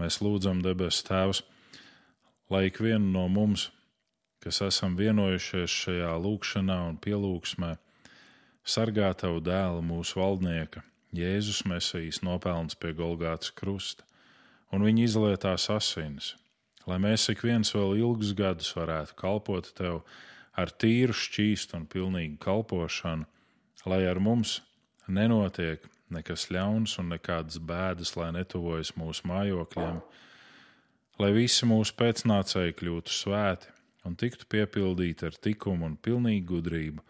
mēs lūdzam debes Tēvs, lai ik vienu no mums, kas esam vienojušies šajā lūkšanā un pielūgsmē, sargā Tavu dēlu mūsu valdnieka, Jēzus Mesijas nopelns pie Golgātas krusta un viņa izlietās asins, lai mēs ik viens vēl ilgus gadus varētu kalpot Tev ar tīru, šķīstu un pilnīgu kalpošanu, lai ar mums nenotiek nekas ļauns un nekādas bēdas, lai netuvojas mūsu mājokļiem, lai visi mūsu pēcnācēji kļūtu svēti un tiktu piepildīti ar likumu un pilnīgu gudrību,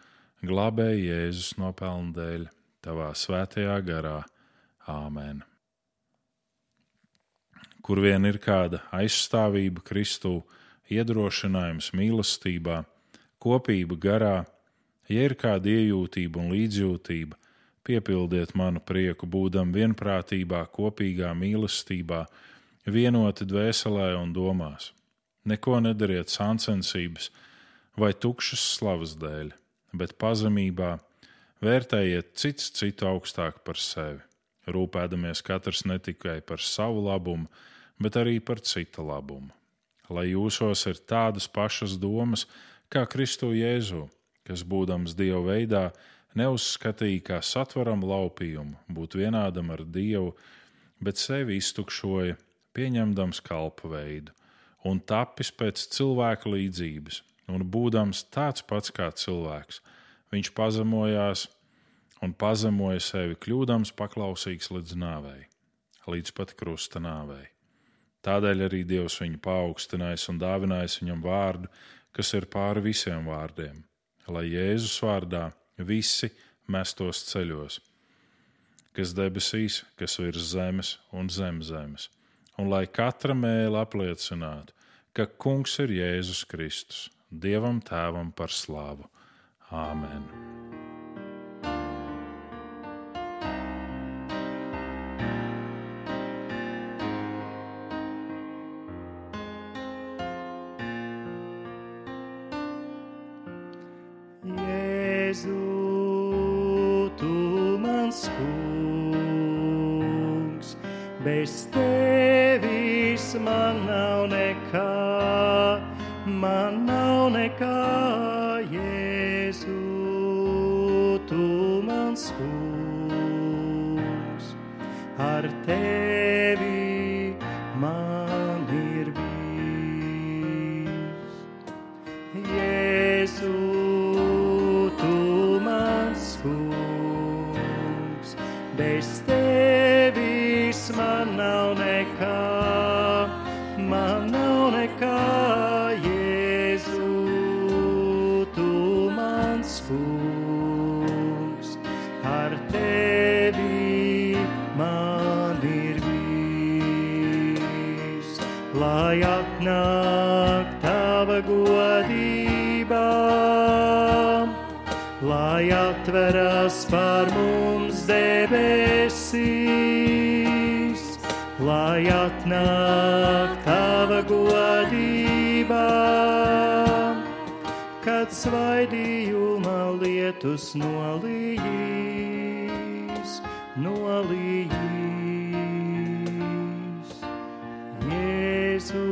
glābēji Jēzus nopelnu dēļ, tavā svētajā garā. Āmen! Kur vien ir kāda aizstāvība Kristū, iedrošinājums mīlestībā, kopība garā, ja ir kāda iejūtība un līdzjūtība, piepildiet manu prieku, būdam vienprātībā, kopīgā mīlestībā, vienoti dvēselē un domās. Neko nedariet sāncensības vai tukšas slavas dēļ, bet pazemībā vērtējiet cits citu augstāk par sevi, rūpēdamies katrs ne tikai par savu labumu, bet arī par cita labumu. Lai jūsos ir tādas pašas domas kā Kristu Jēzu, kas būdams Dieva veidā, neuzskatīja kā satveram laupījumu, būt vienādam ar Dievu, bet sevi iztukšoja, pieņemdams kalpa veidu, un tapis pēc cilvēka līdzības, un būdams tāds pats kā cilvēks, viņš pazemojās un pazemoja sevi, kļūdams paklausīgs līdz nāvei, līdz pat krusta nāvei. Tādēļ arī Dievs viņu paaugstinājis un dāvinājis viņam vārdu, kas ir pāri visiem vārdiem, lai Jēzus vārdā visi mestos ceļos, kas debesīs, kas virs zemes un zem zemes, un lai katra mēlē apliecinātu, ka Kungs ir Jēzus Kristus, Dievam Tēvam par slavu. Āmen! Nav nekā, atveras par mums debesīs, lai atnāk tava godība, kad svaidījuma lietus nolījīs, nolījīs. Jēzu,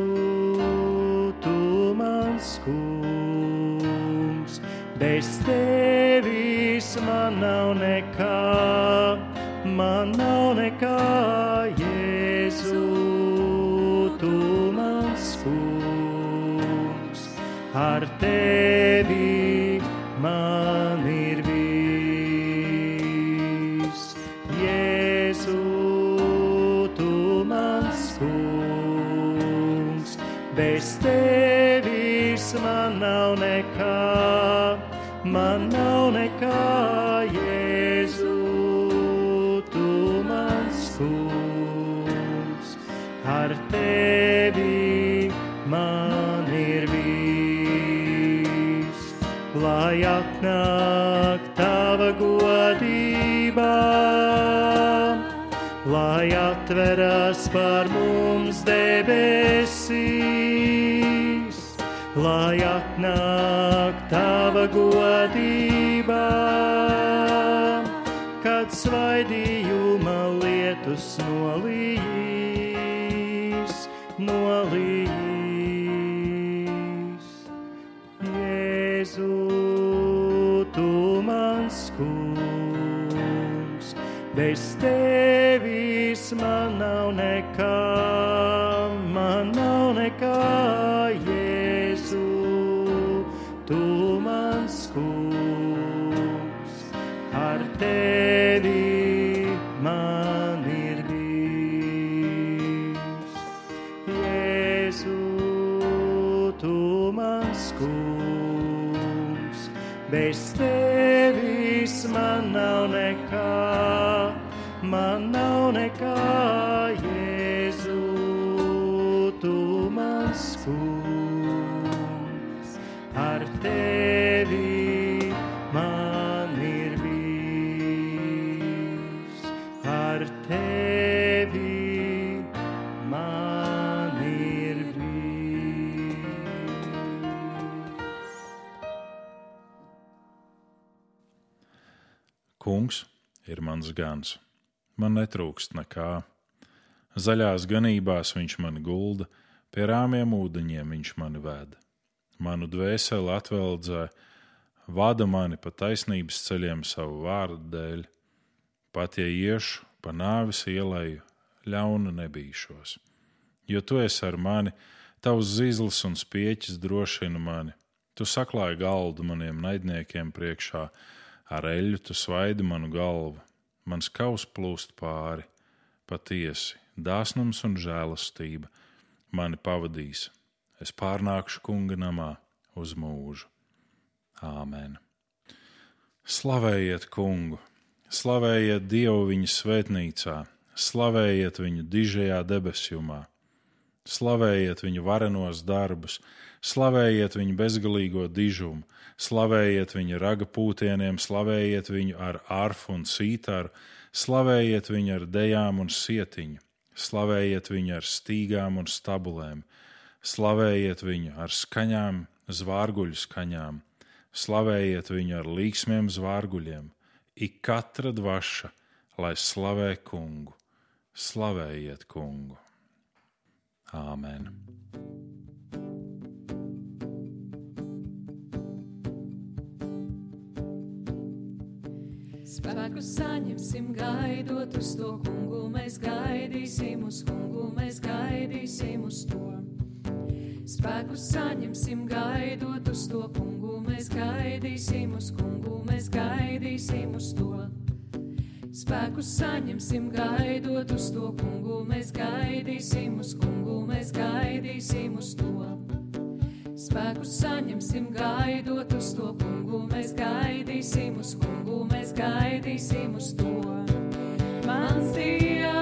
tu mans kungs, bez tevis man nav nekā, man nav nekā, Jēzu, tu mans kungs, ar tevi par mums debesīs, lai atnāk tava godība, kad svaidījuma lietus nolījīs, nolīs. Jēzu, tu mans kungs, bez tevis man gans, man netrūkst nekā. Zaļās ganībās viņš mani gulda, pie rāmiem ūdeņiem viņš mani ved. Manu dvēseli atveldzē, vada mani pa taisnības ceļiem savu vārdu dēļ. Pat ja iešu pa nāvis ielēju, ļaunu nebīšos. Jo tu esi ar mani, tavs zīles un spieķis drošina mani. Tu saklāji galdu maniem naidniekiem priekšā, ar eļļu tu svaidi manu galvu, mans kaus plūst pāri. Patiesi, dāsnums un žēlastība mani pavadīs. Es pārnākšu kunga namā uz mūžu. Āmen! Slavējiet kungu! Slavējiet Dievu viņa svētnīcā, slavējiet viņu dižajā debesjumā, slavējiet viņu varenos darbus, slavējiet viņu bezgalīgo dižumu, slavējiet viņu raga pūtieniem, slavējiet viņu ar arfu un sītaru, slavējiet viņu ar dejām un sietiņu, slavējiet viņu ar stīgām un stabulēm, slavējiet viņu ar skaņām, zvārguļu skaņām, slavējiet viņu ar līksmiem zvārguļiem, ik katra dvaša, lai slavē kungu, slavējiet kungu. Āmen! Spēku saņemsim, gaidot uz to kungu, mēs gaidīsim uz kungu, mēs gaidīsim uz to. Spēku saņemsim, gaidot uz to kungu, mēs gaidīsim uz kungu, mēs gaidīsim uz to. Spēku saņemsim, gaidot uz to kungu, mēs gaidīsim uz kungu, mēs gaidīsim uz to. Spēku saņemsim, gaidot uz to kungu, mēs gaidīsim uz kungu, mēs gaidīsim uz to. Mans Dievs,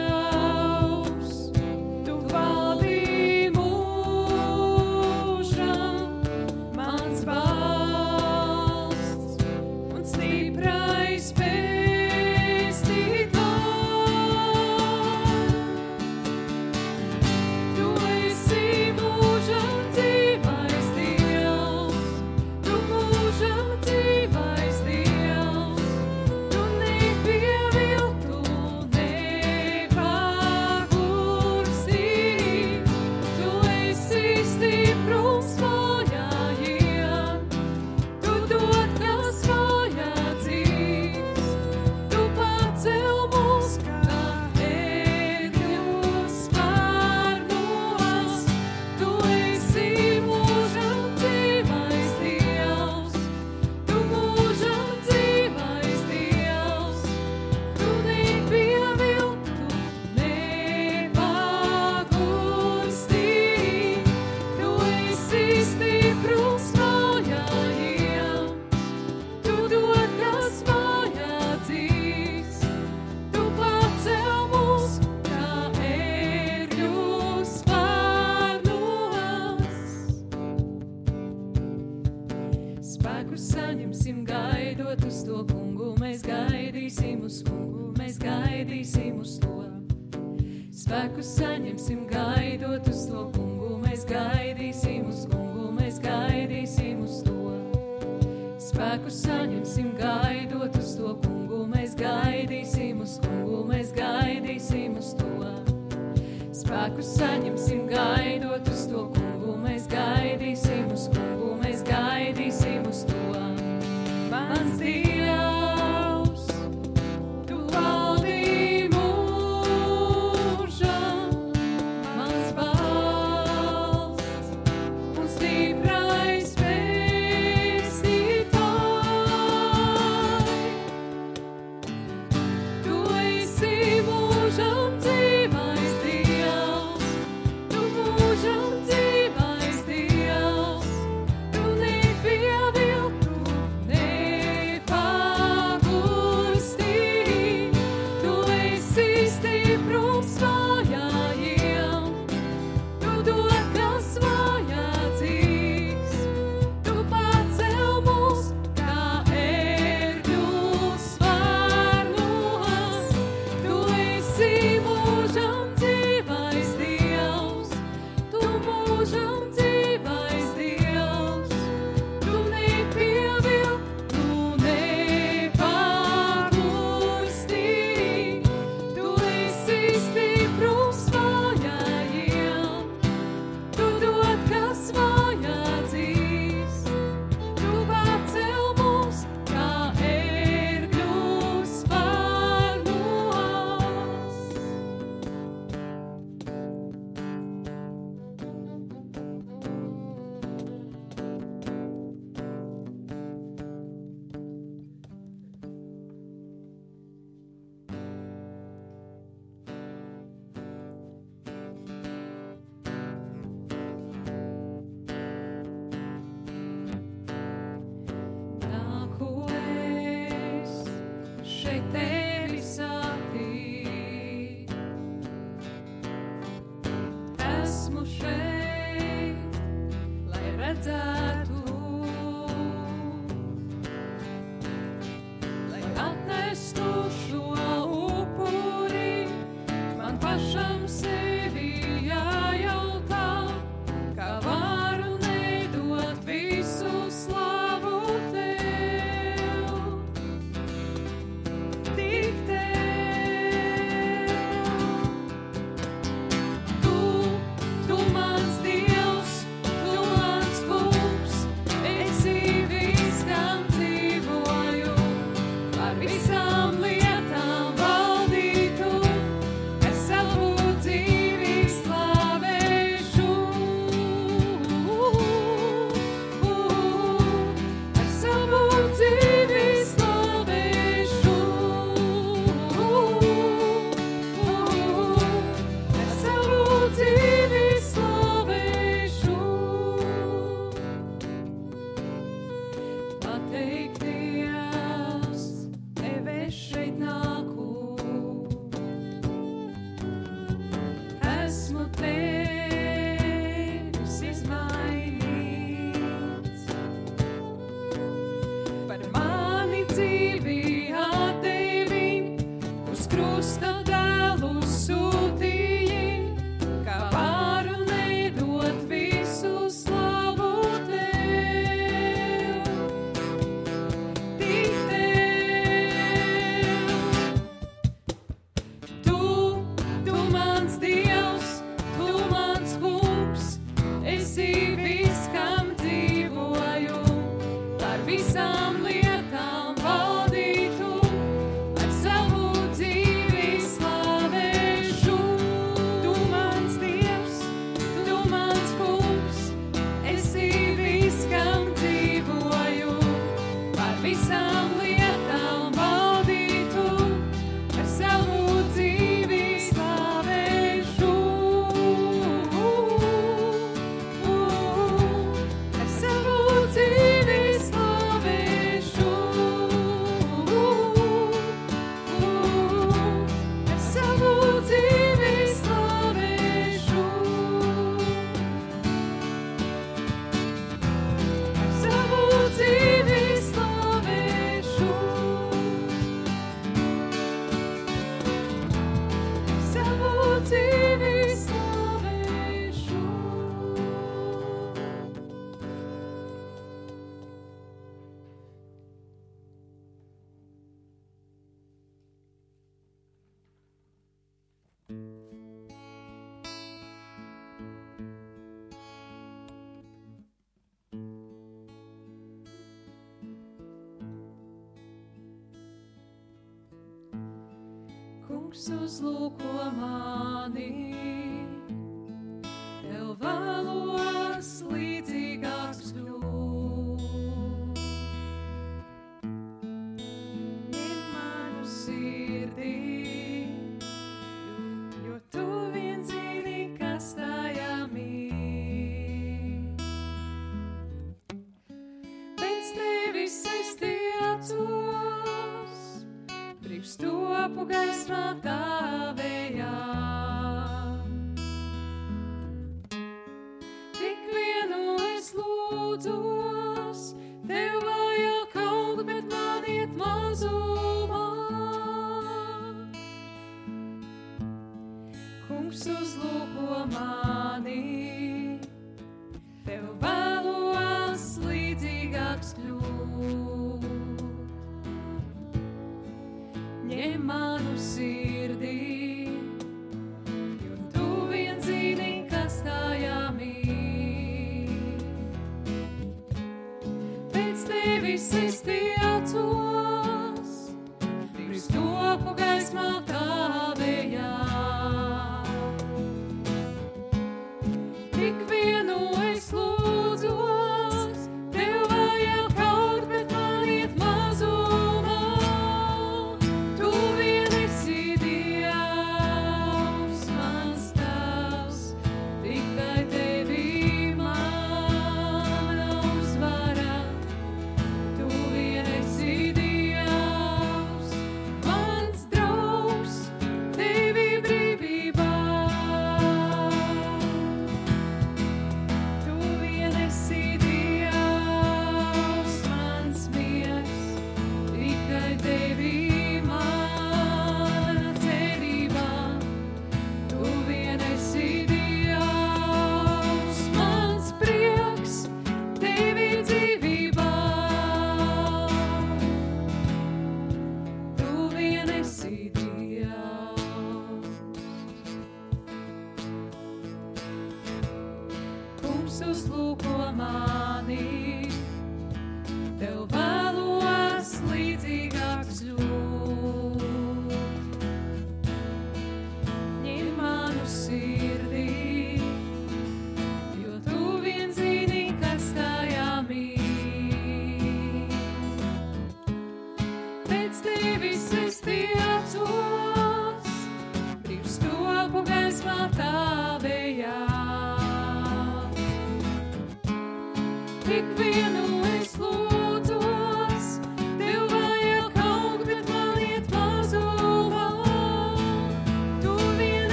Kungs uzlūko mani.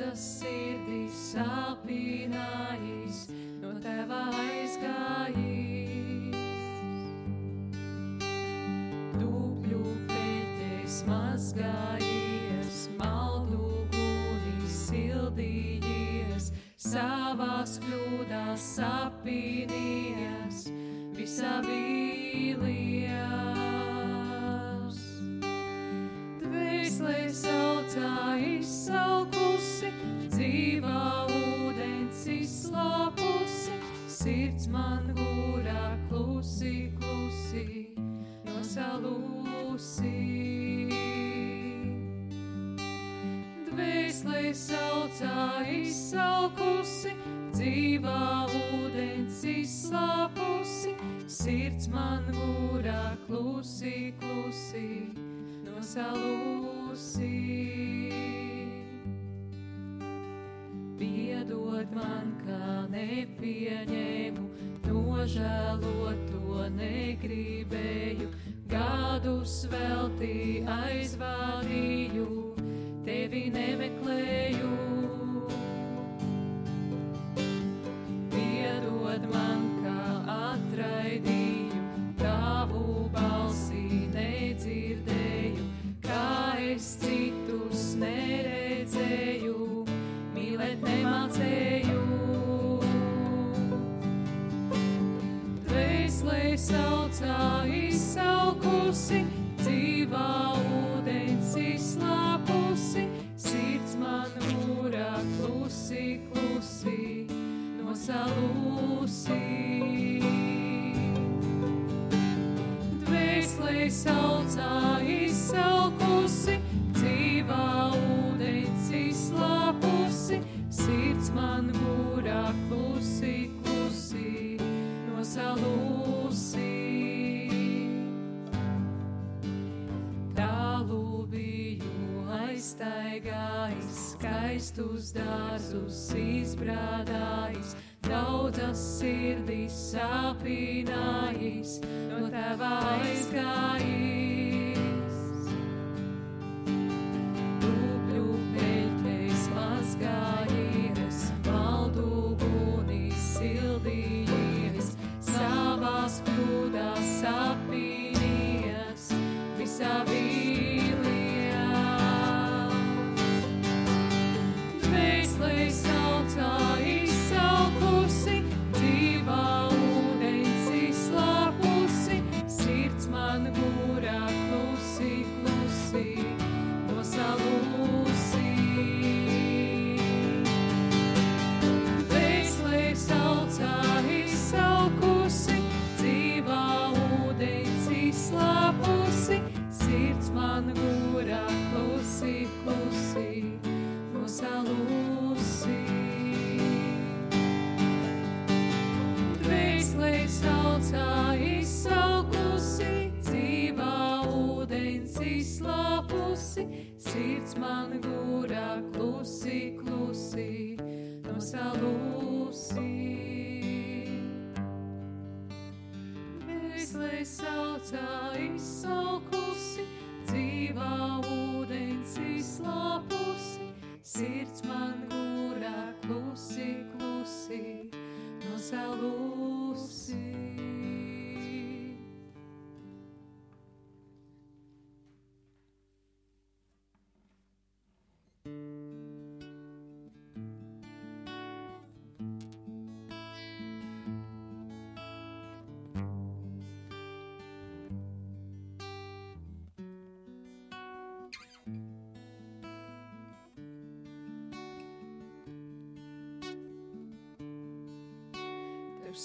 Jesus.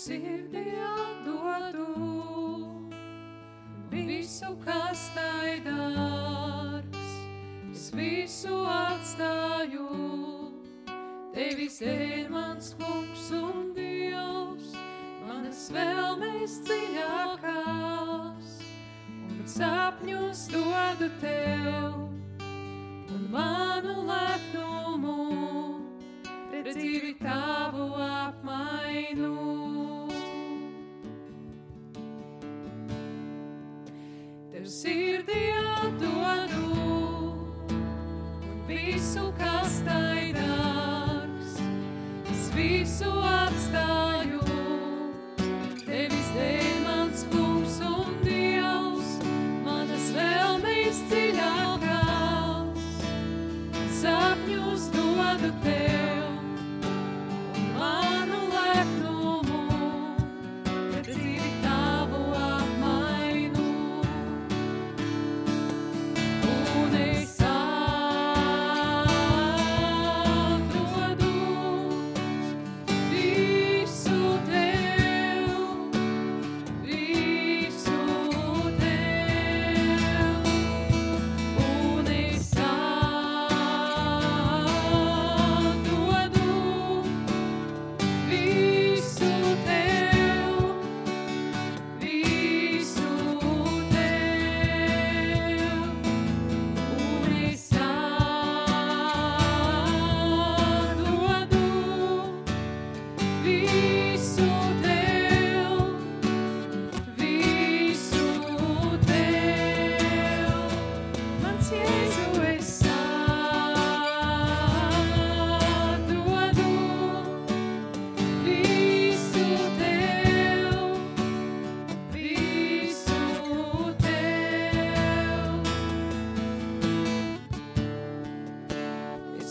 sirdī atdodu visu, kas tai dārgs. Es visu atstāju, tevis ir mans kungs un dievs, manas vēlmes dziļākās, un sapņus dodu tev un man. see.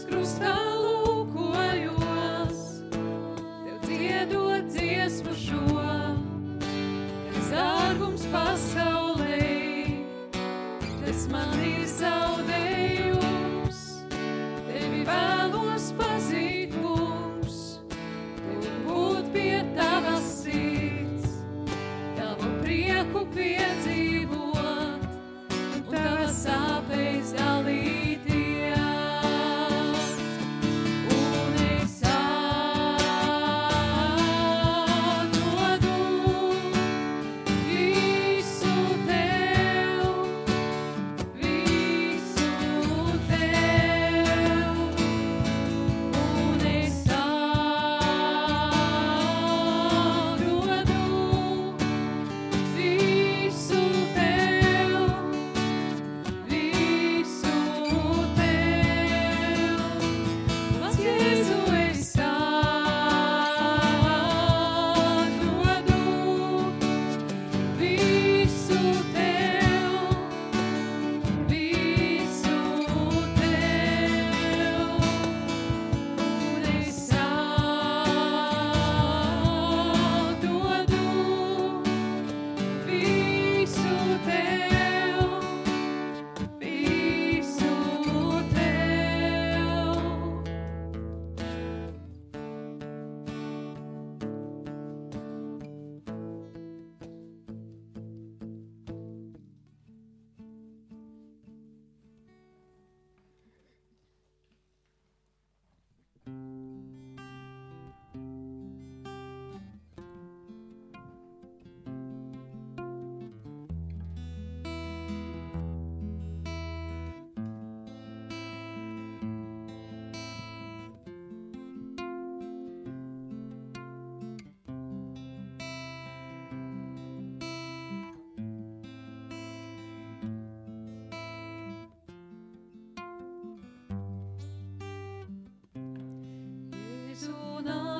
cruz.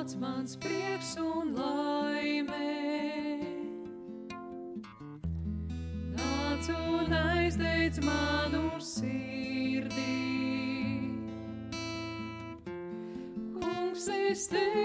tāds mans prieks un laime. Nāc un aizdeic manu sirdī. Kungs, es tevi.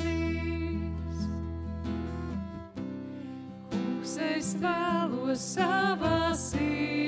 es vēlos savas sirds.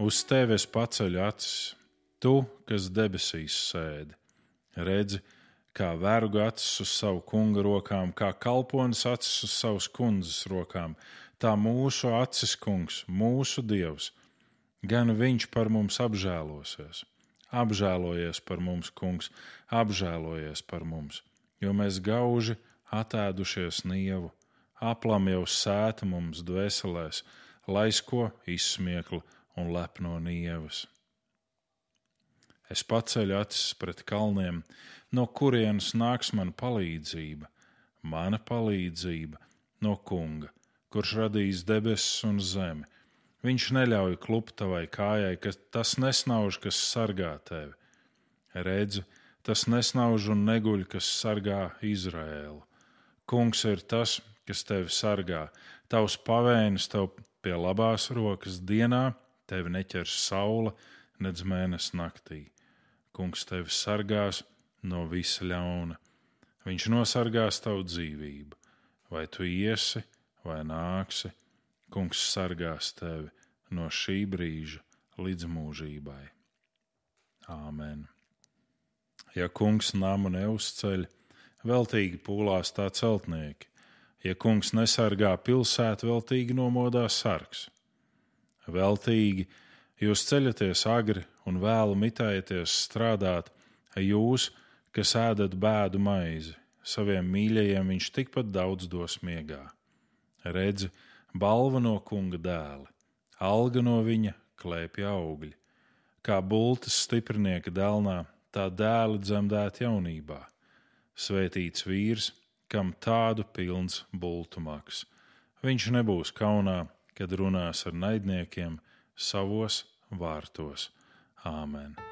Uz tevi es paceļu acis, tu, kas debesīs sēdi. Redzi, kā vergu acis uz savu kunga rokām, kā kalponis acis uz savas kundzes rokām, tā mūsu acis kungs, mūsu dievs, gan viņš par mums apžēlosies. Apžēlojies par mums, kungs, apžēlojies par mums, jo mēs gauži atēdušies nievu, aplam jau sēta mums dvēselēs, laisko izsmieklu un lepno nievas. Es paceļu acis pret kalniem, no kurienes nāks mana palīdzība, mana palīdzība no kunga, kurš radīs debesis un zemi Viņš neļauj klupt tavai kājai, ka tas nesnauž, kas sargā tevi. Redzi, tas nesnauž un neguļ, kas sargā Izraēlu. Kungs ir tas, kas tevi sargā. Tavs pavēnis tev pie labās rokas dienā, tevi neķers saule, nedz mēnesis naktī. Kungs tevi sargās no visa ļauna. Viņš nosargās tavu dzīvību. Vai tu iesi vai nāksi, Kungs sargās tevi no šī brīža līdz mūžībai. Āmen! Ja kungs namu neuzceļ, veltīgi pūlās tā celtnieki, ja kungs nesargā pilsētu, veltīgi nomodās sargs. Veltīgi jūs ceļaties agri un vēlu mitējaties strādāt, jūs, kas ēdat bēdu maizi, saviem mīļajiem viņš tikpat daudz dos miegā. Redzi, balva no kunga dēla, alga no viņa klēpja augļi. Kā bultas stiprinieka dēlnā, tā dēli dzemdēt jaunībā. Svētīts vīrs, kam tādu pilns bultu maks. Viņš nebūs kaunā, kad runās ar naidniekiem savos vārtos. Āmen!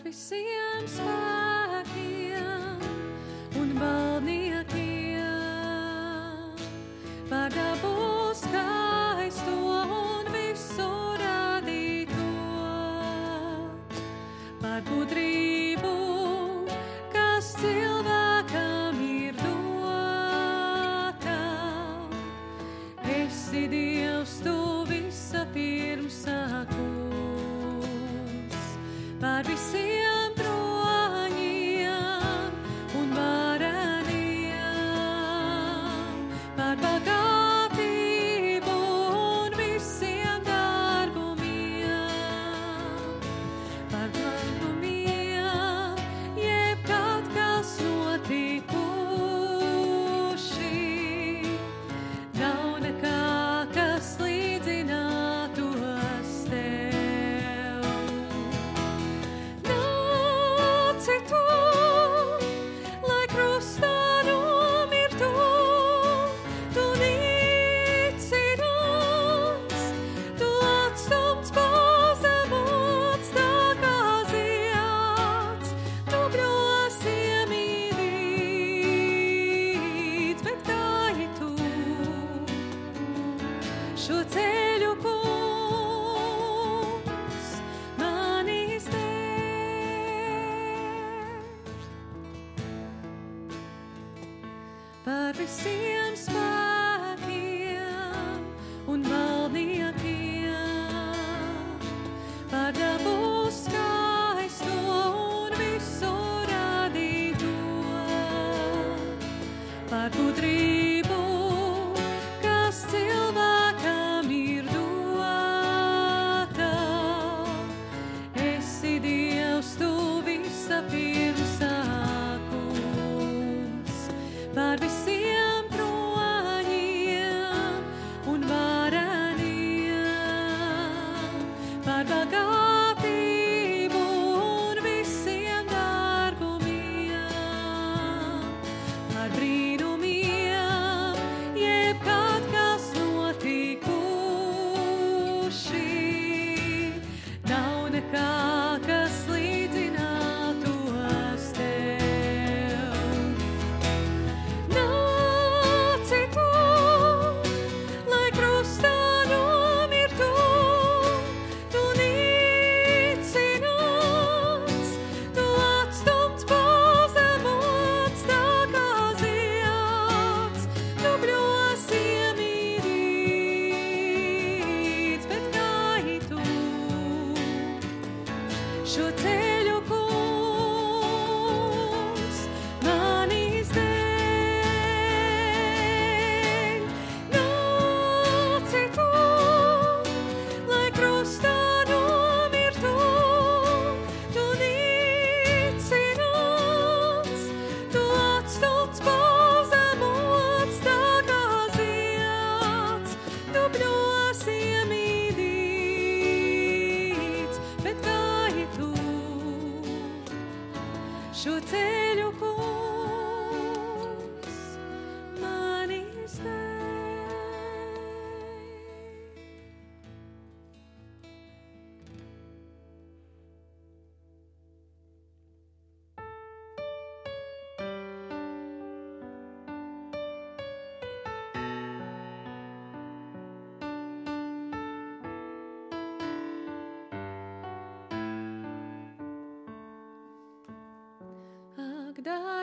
Par visiem spēkiem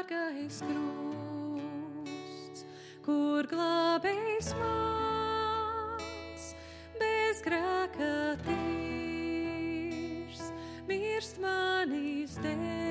dārgais krusts, kur glābējs mans bez grēka tīrs, mirst manīs dēļ.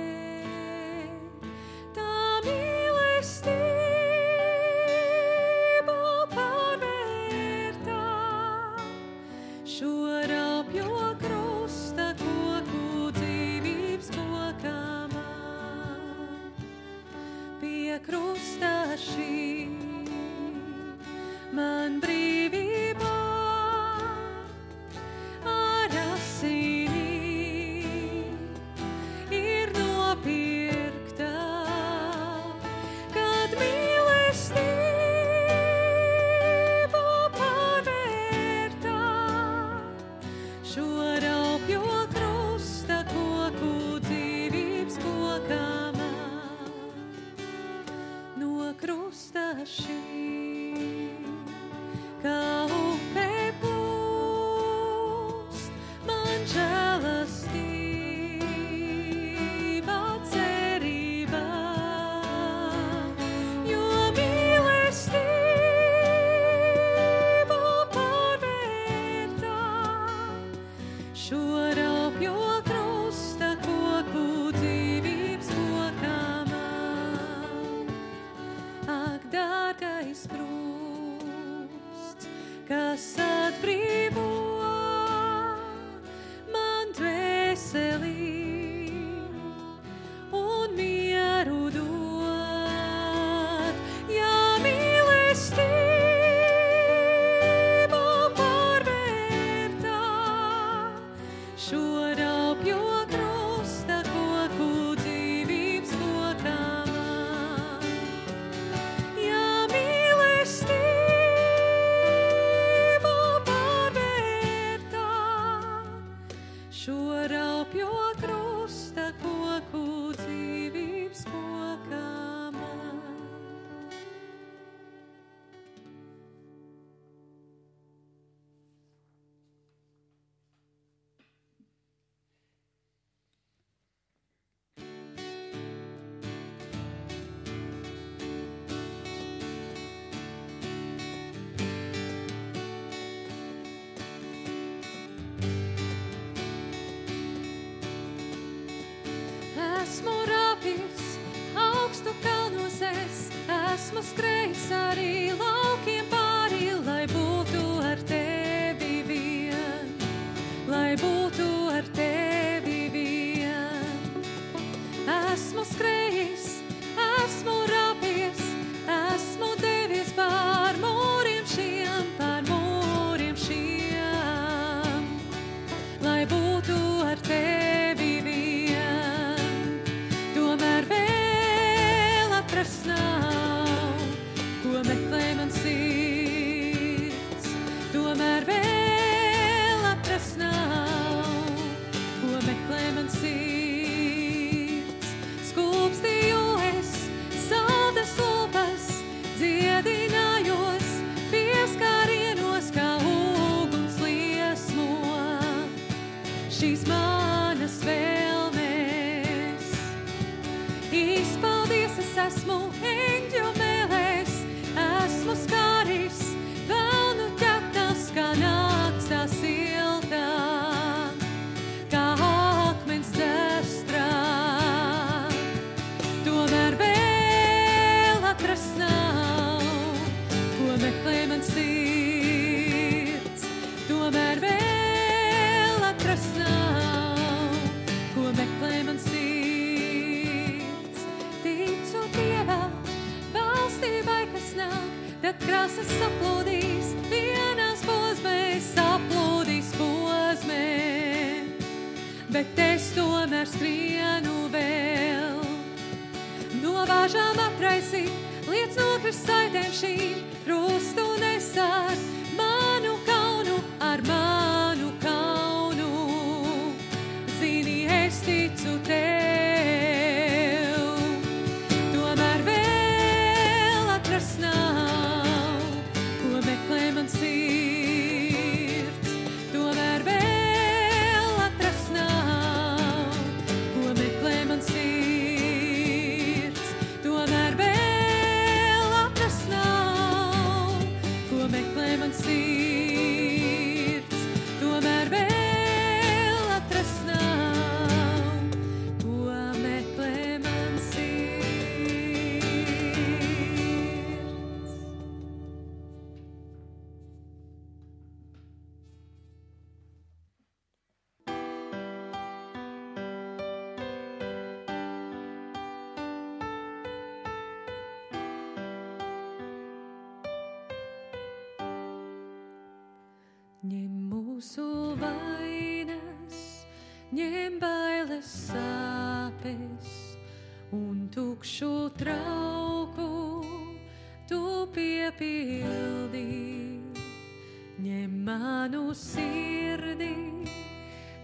sirdī,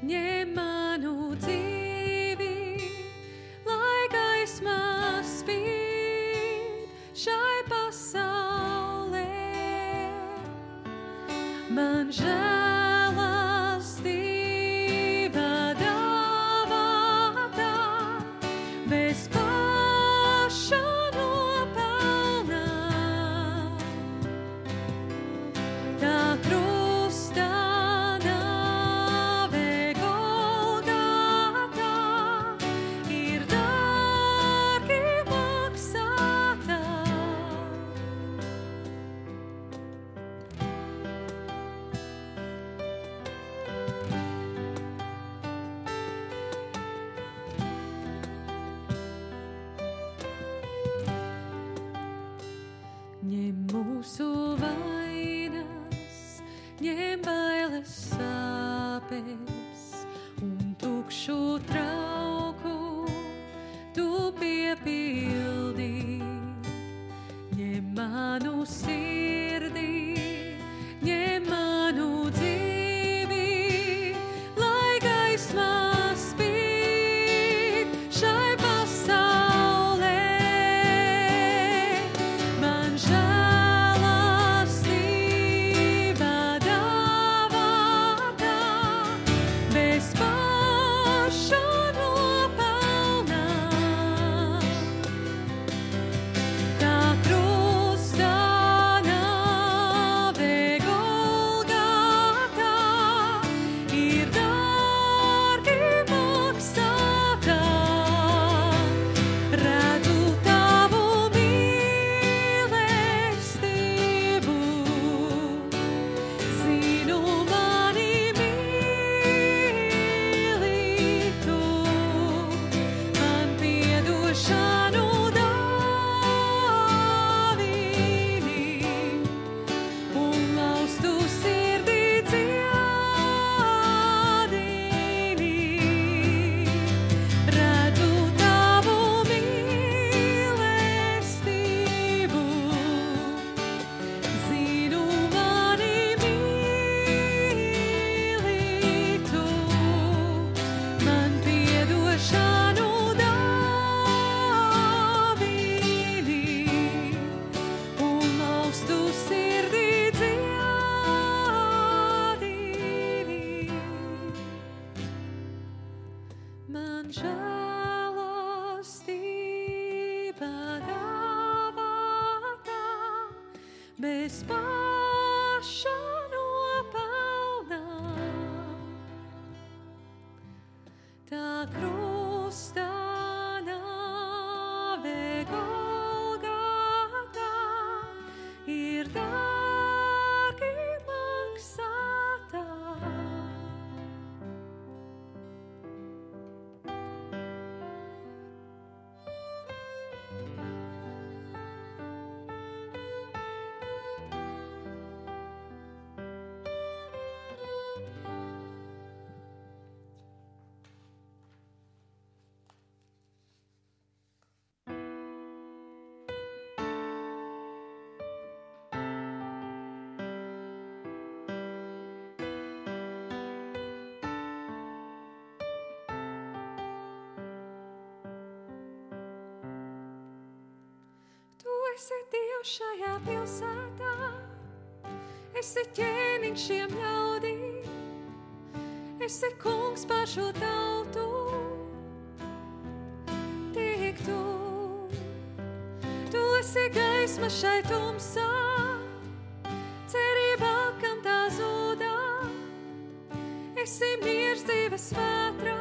ņem manu dzīvi, lai gaismā spīd šai pasaulē. Man žēl. esi Dievs šajā pilsētā, esi ķēniņš šiem ļaudīm, esi kungs par šo tautu. Tik tu, tu esi gaisma šai tumsā, cerībā, kam tā zūdā, esi miers dzīves vētrā.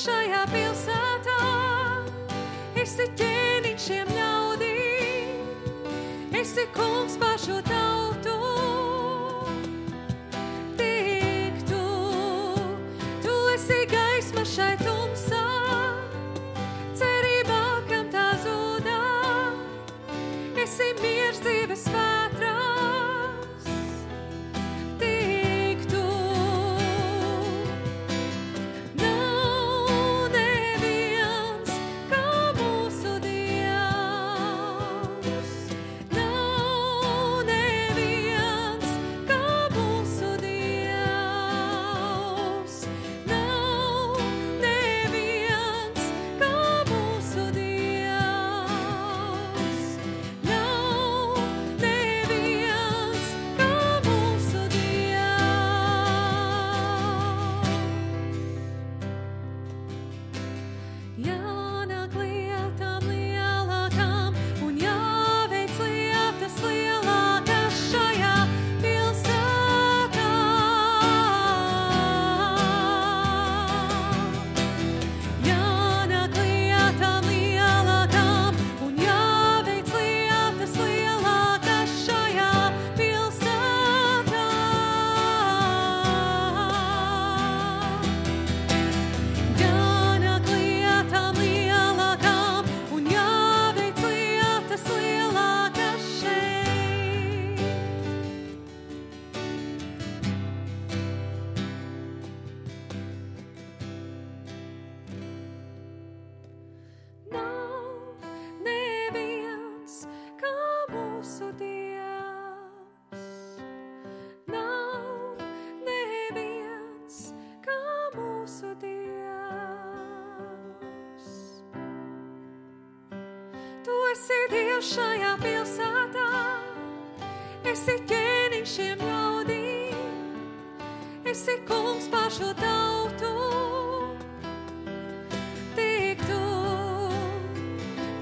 šajā pilsētā. Esi ķēniņš šiem ļaudīm, esi kungs pār šo tautu. esi kungs pār šo tautu. Tik tu,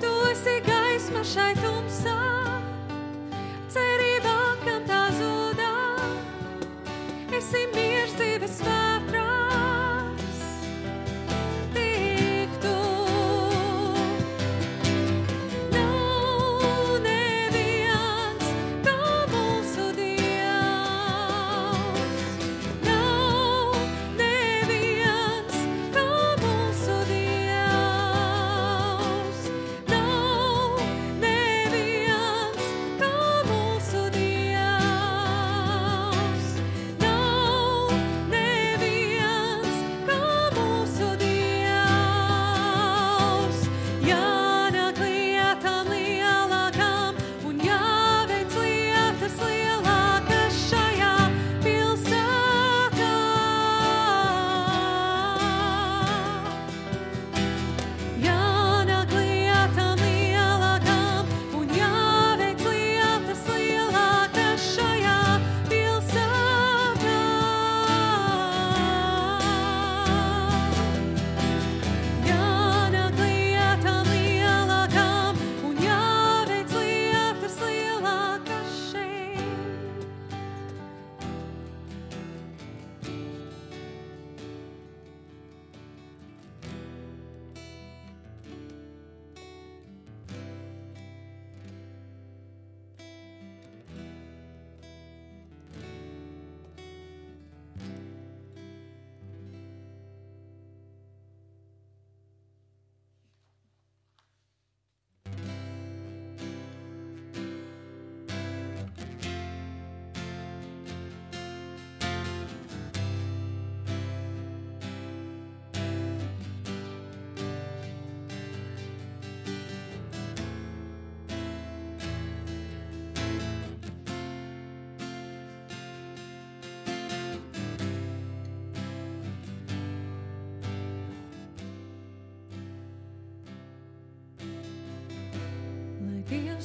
tu esi gaisma šai tumsai.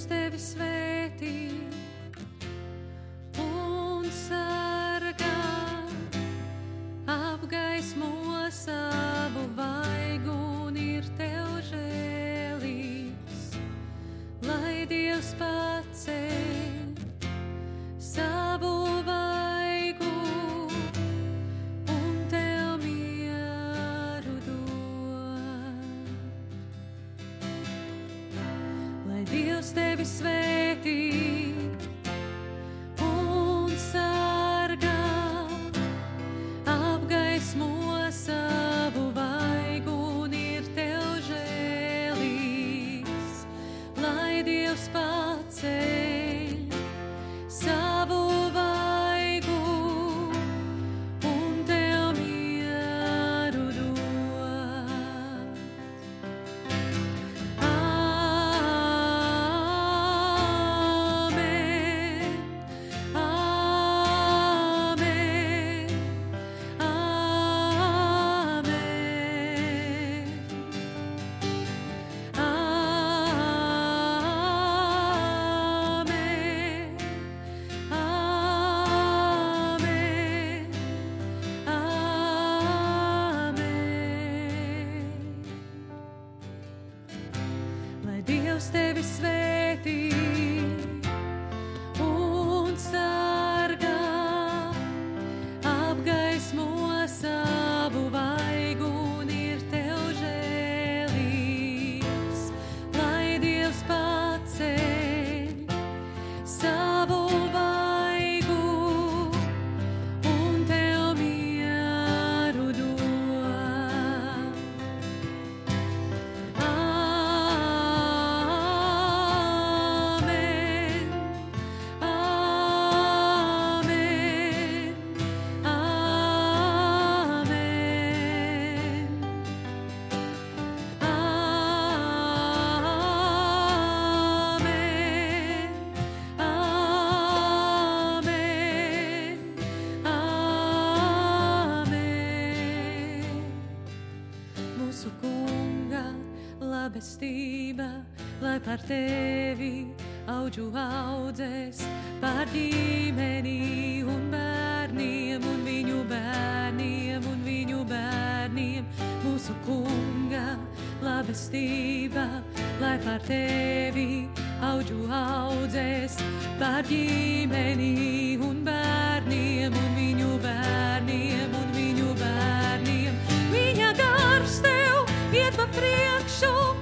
Kungs tevi svētī un sargā apgaismo savu vārdu. ar tevi auģu audzēs pār ģimeni un bērniem un viņu bērniem un viņu bērniem mūsu kunga labestība, lai pār tevi auģu audzēs pār ģimeni un bērniem un viņu bērniem un viņu bērniem. Viņa gars tev iet pa priekšu.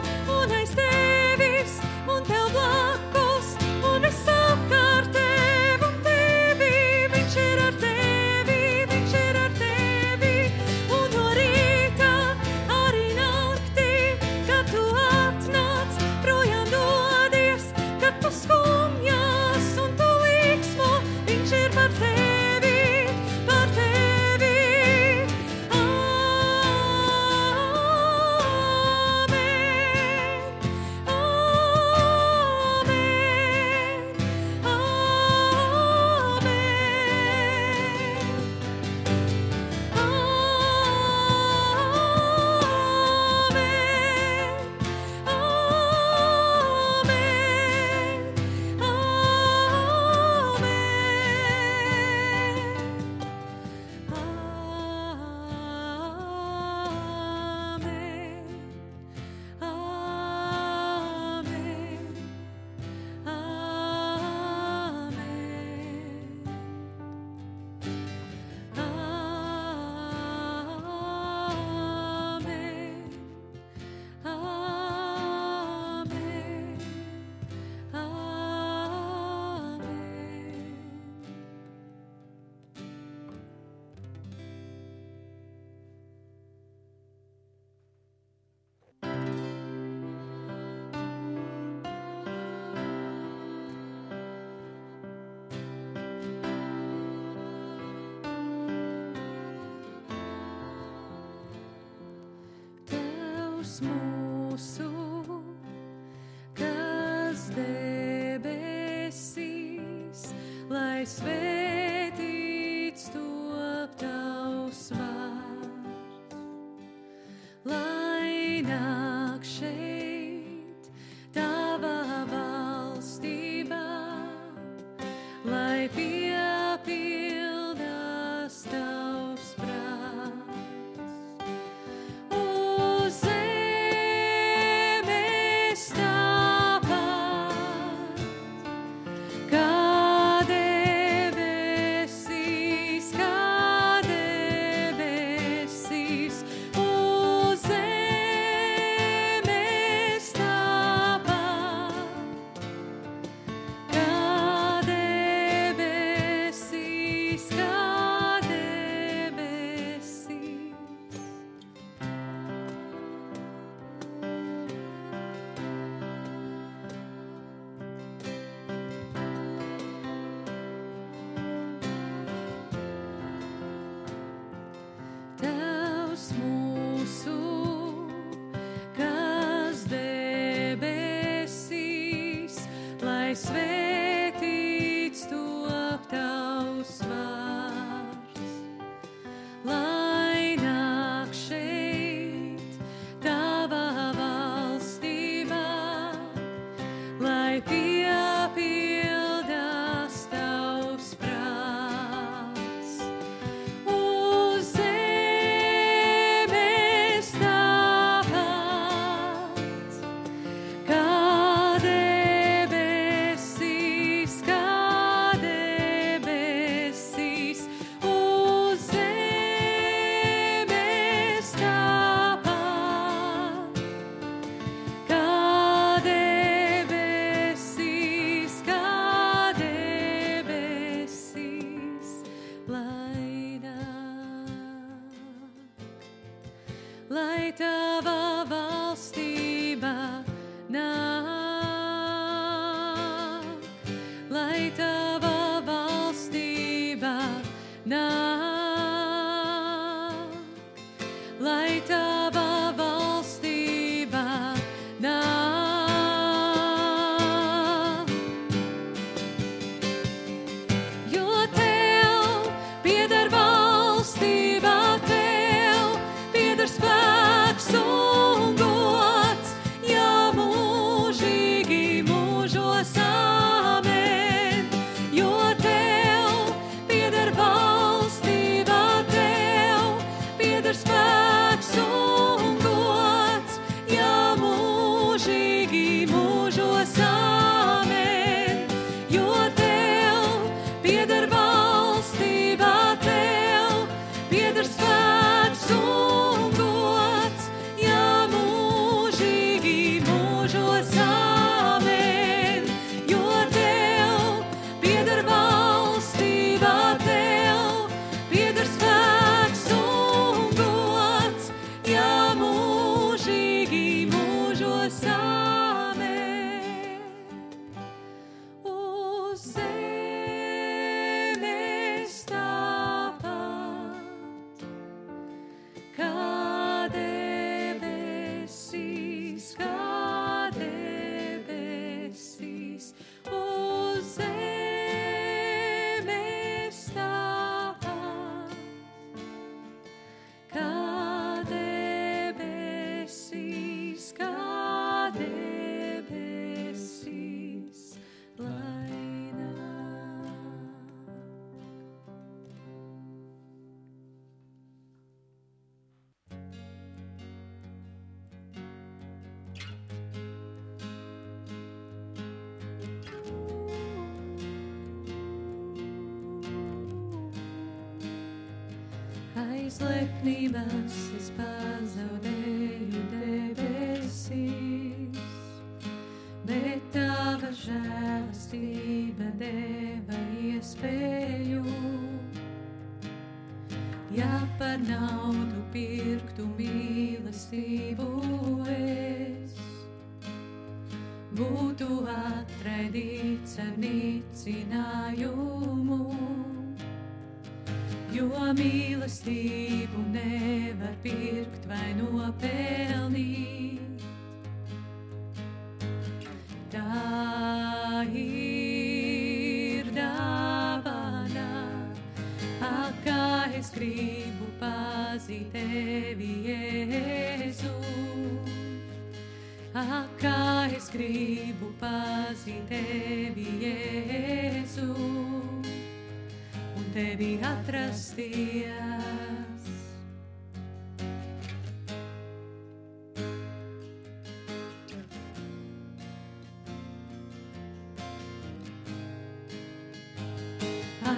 leave.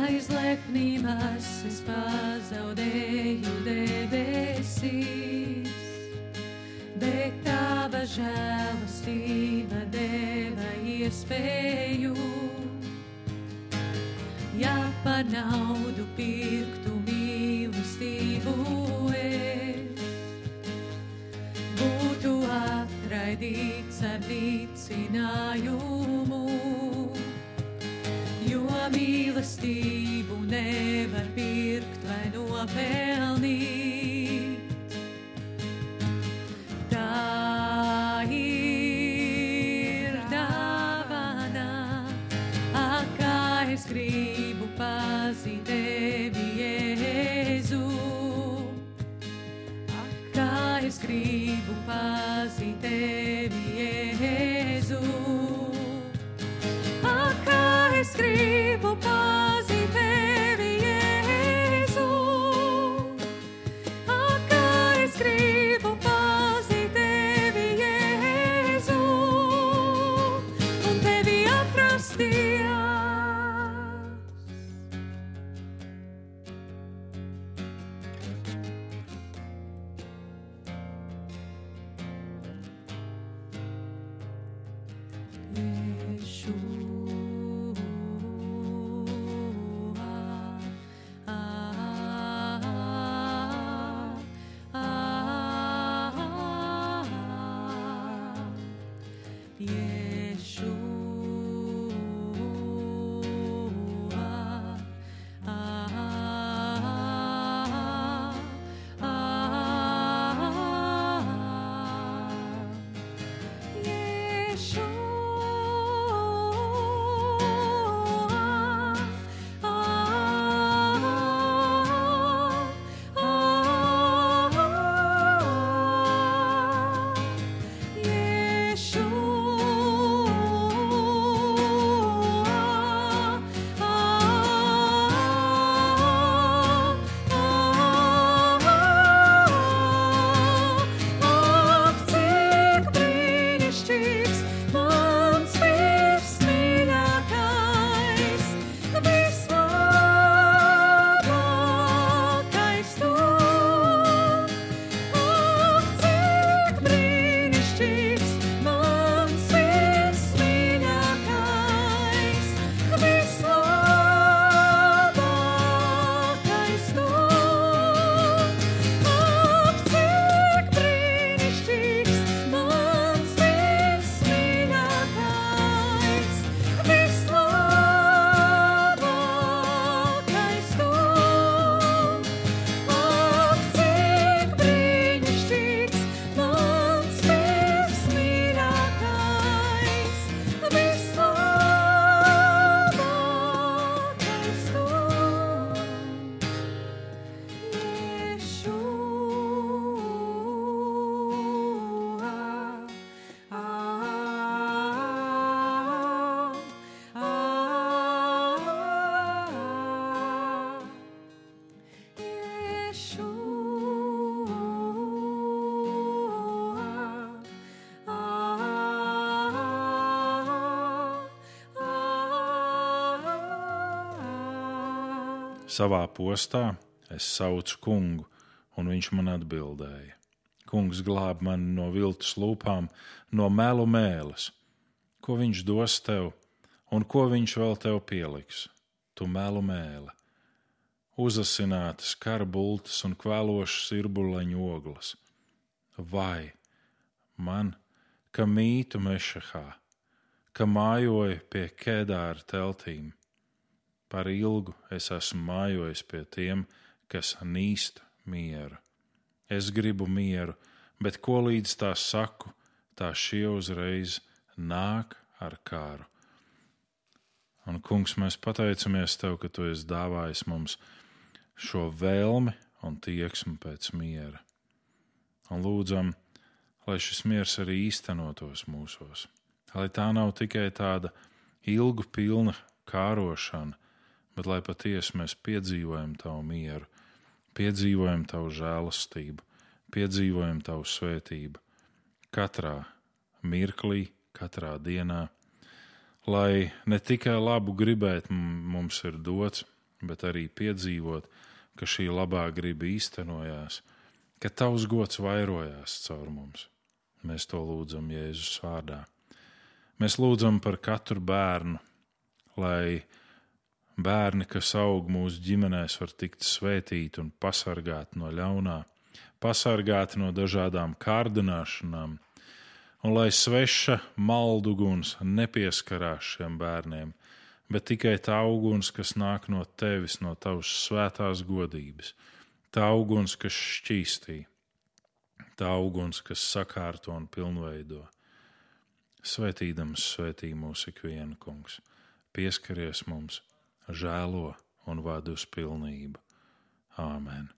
aizlēknībās es pazaudēju debesīs, bet tava žēlastība deva iespēju. Ja par naudu pirktu mīlestību es, būtu atraidīts ar vicinājumu. mīlestību nevar pirkt vai nopelnīt. Savā postā es saucu kungu, un viņš man atbildēja. Kungs glāb mani no viltus lūpām, no melu mēles. Ko viņš dos tev, un ko viņš vēl tev pieliks? Tu melu mēle. Uzasinātas karbultas un kvēlošas irbuleņu ogles. Vai man, ka mītu mešahā, ka mājoju pie kēdāra teltīm? Par ilgu es esmu mājojis pie tiem, kas nīst mieru. Es gribu mieru, bet ko līdz tā saku, tā šie uzreiz nāk ar kāru. Un, kungs, mēs pateicamies Tev, ka Tu esi dāvājis mums šo vēlmi un tieksmi pēc miera. Un lūdzam, lai šis miers arī īstenotos mūsos, lai tā nav tikai tāda ilgu pilna kārošana, bet lai patiesi mēs piedzīvojam tavu mieru, piedzīvojam tavu žēlastību, piedzīvojam tavu svētību katrā mirklī, katrā dienā. Lai ne tikai labu gribēt mums ir dots, bet arī piedzīvot, ka šī labā griba īstenojās, ka tavs gods vairojās caur mums. Mēs to lūdzam Jēzus vārdā. Mēs lūdzam par katru bērnu, lai Bērni, kas aug mūsu ģimenēs, var tikt svētīti un pasargāti no ļaunā, pasargāti no dažādām kārdināšanām, un lai sveša malduguns nepieskarās šiem bērniem, bet tikai tā uguns, kas nāk no tevis, no tavas svētās godības, tā uguns, kas šķīstī, tā uguns, kas sakārto un pilnveido. Svētīdams, svētī mūsu ikvienu kungs, pieskaries mums! Žēlo un vada uz pilnību. Āmen!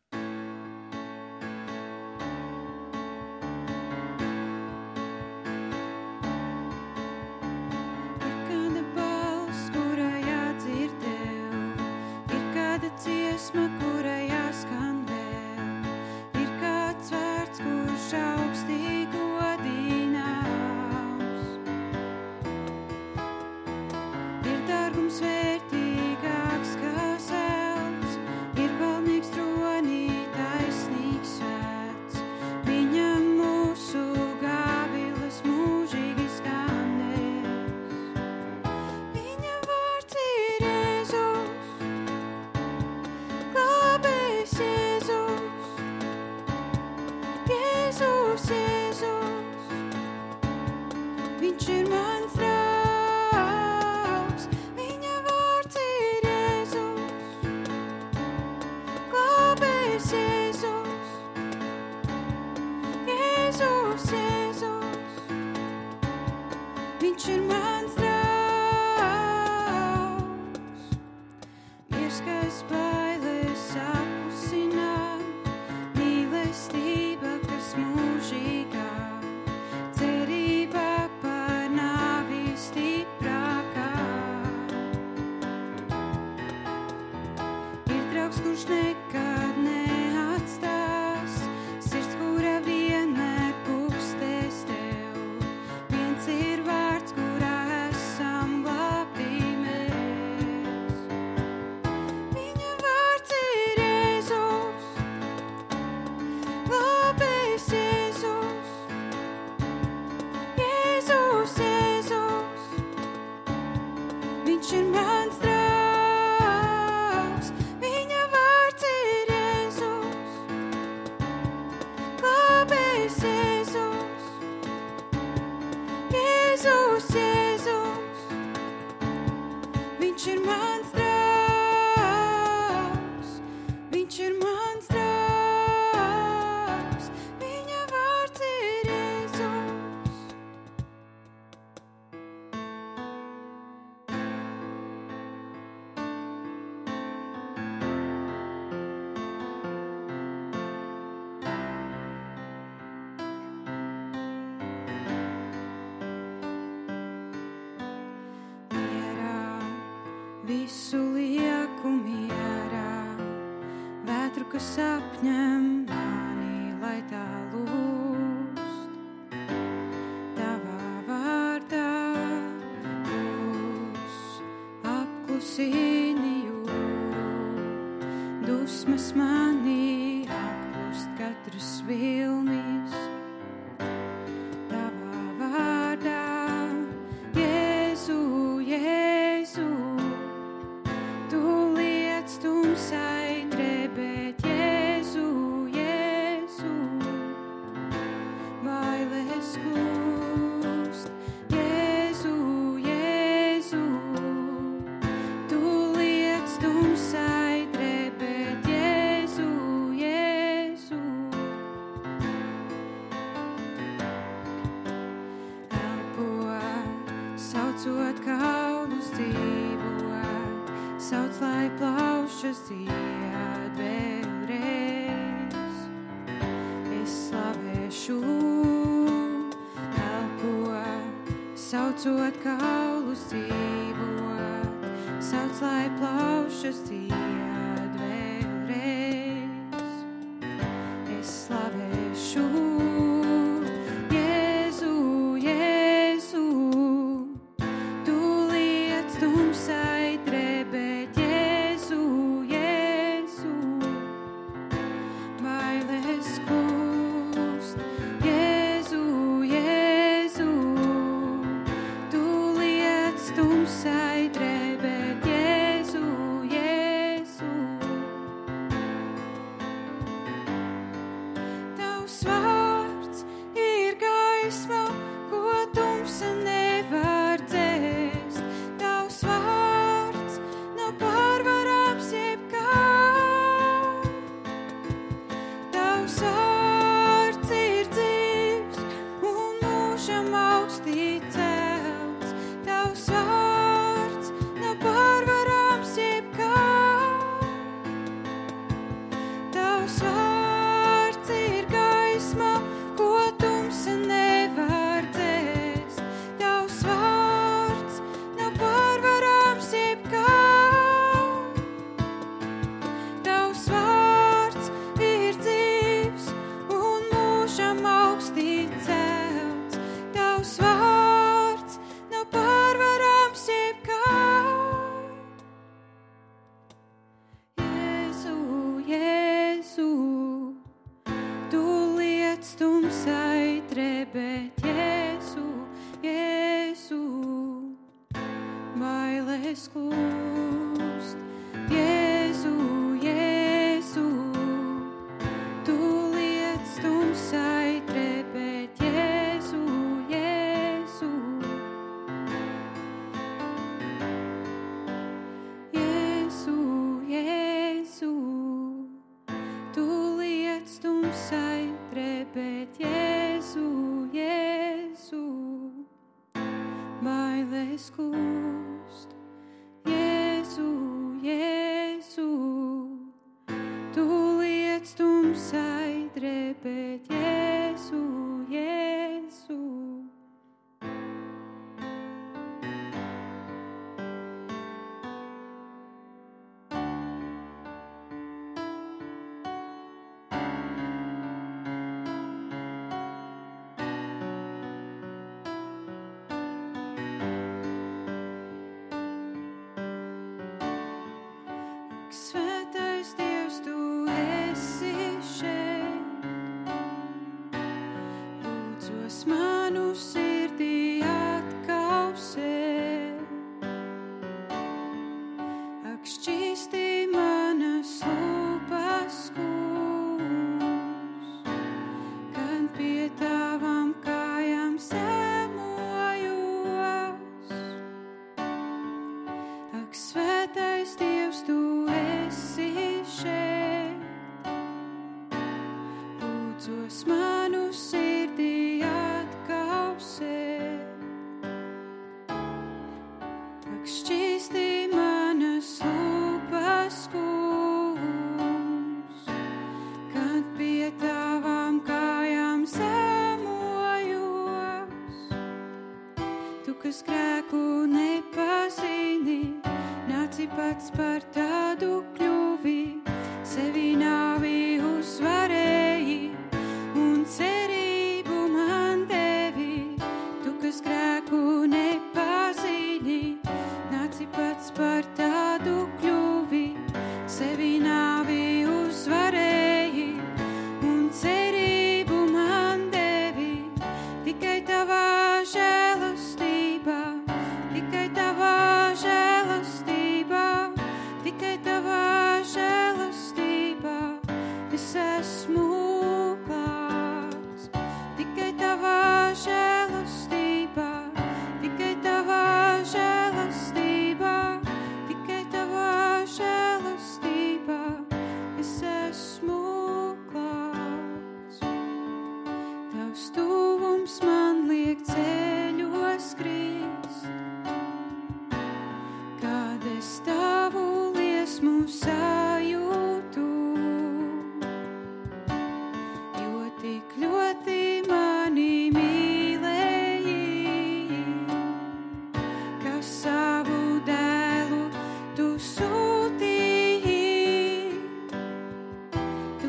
what at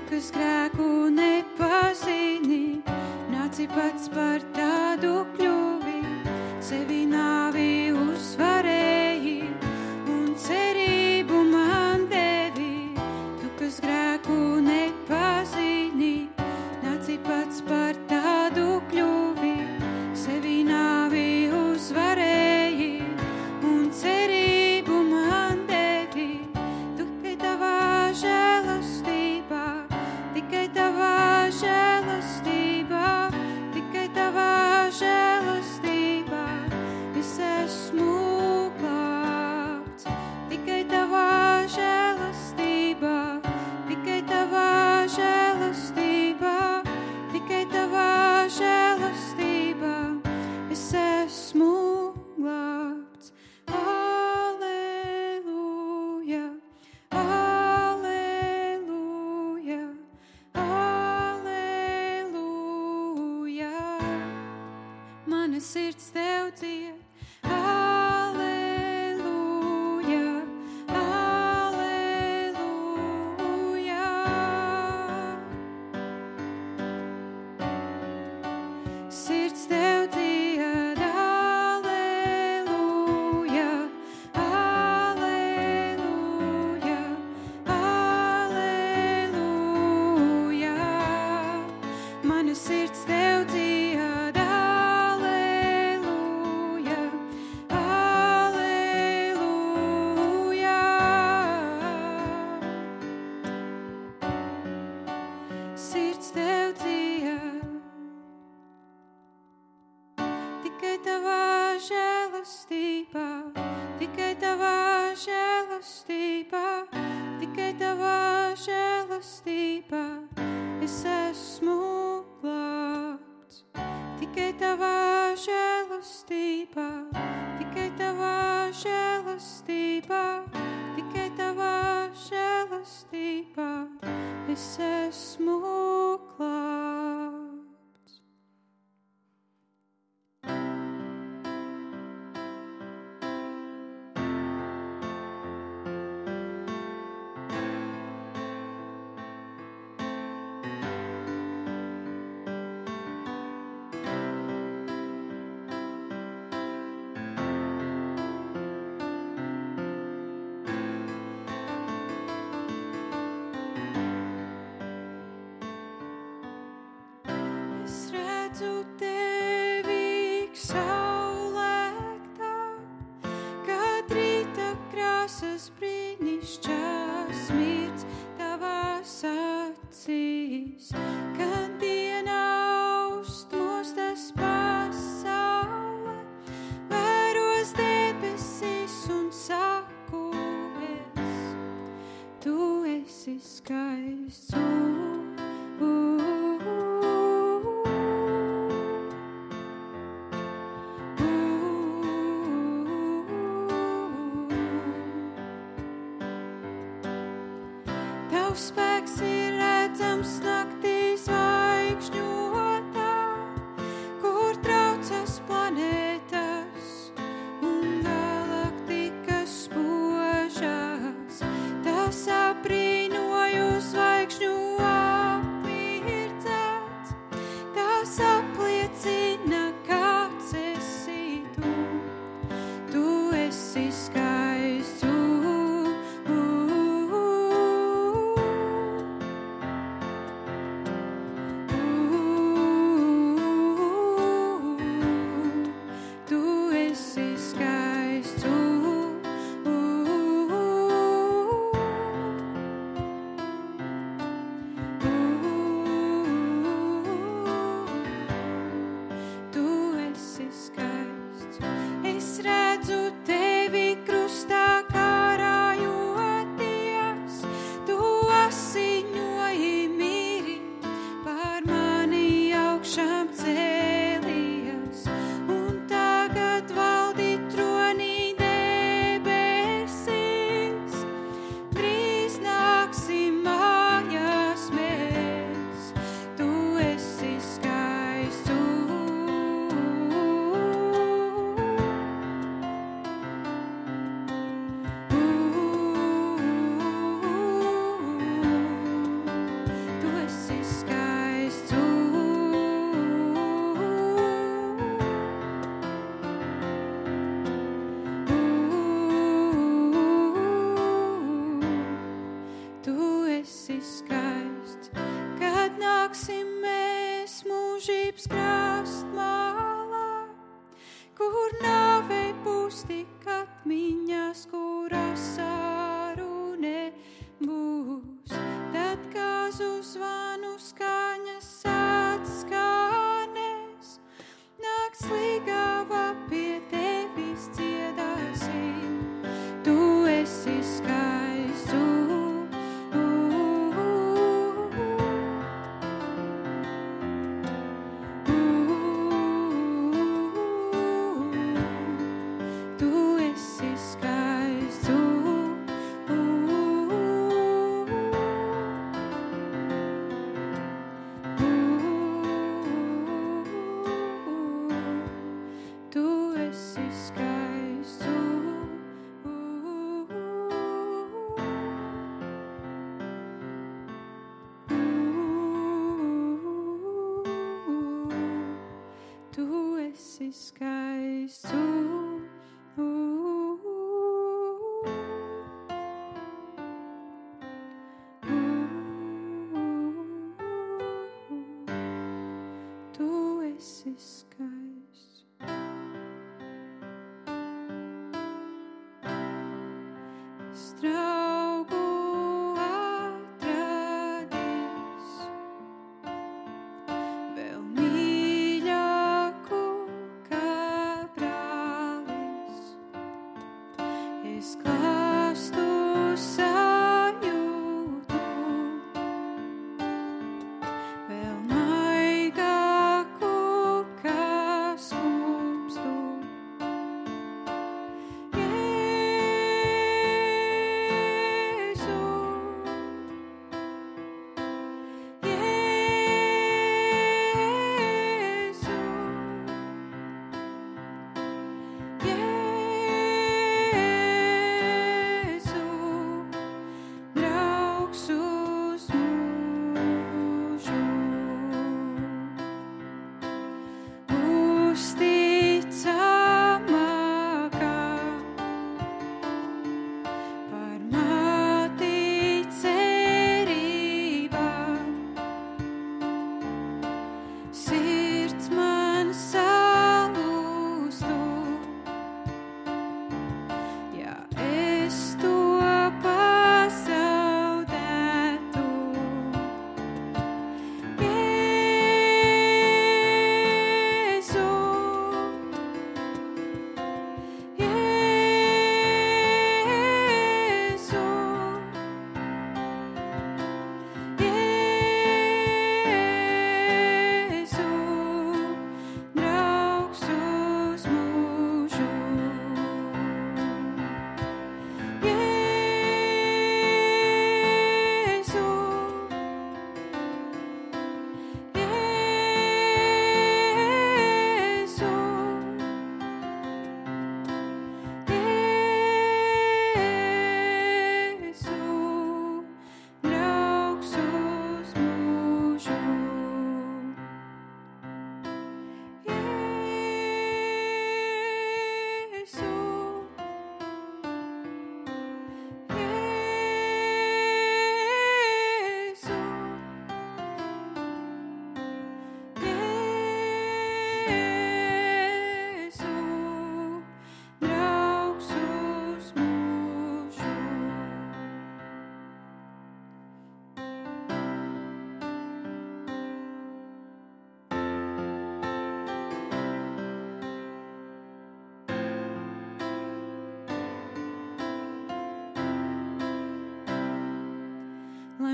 kas grēku nepazini, nāci pats par tādu Tas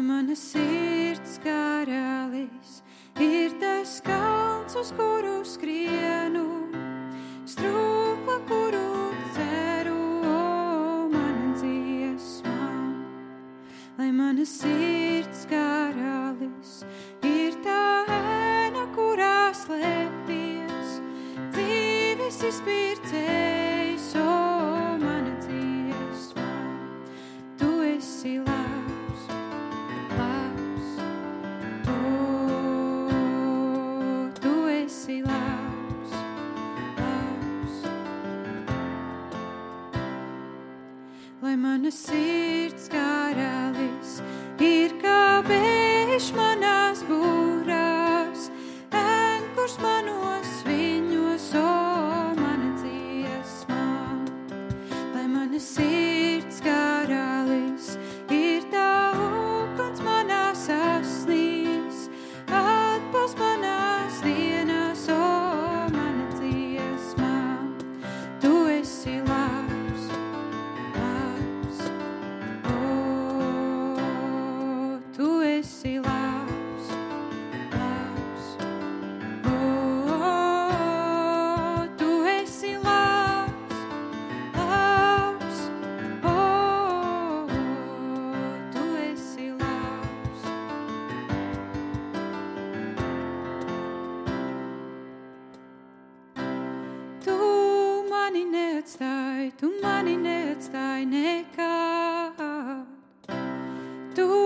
Lai mana sirds Lai Tu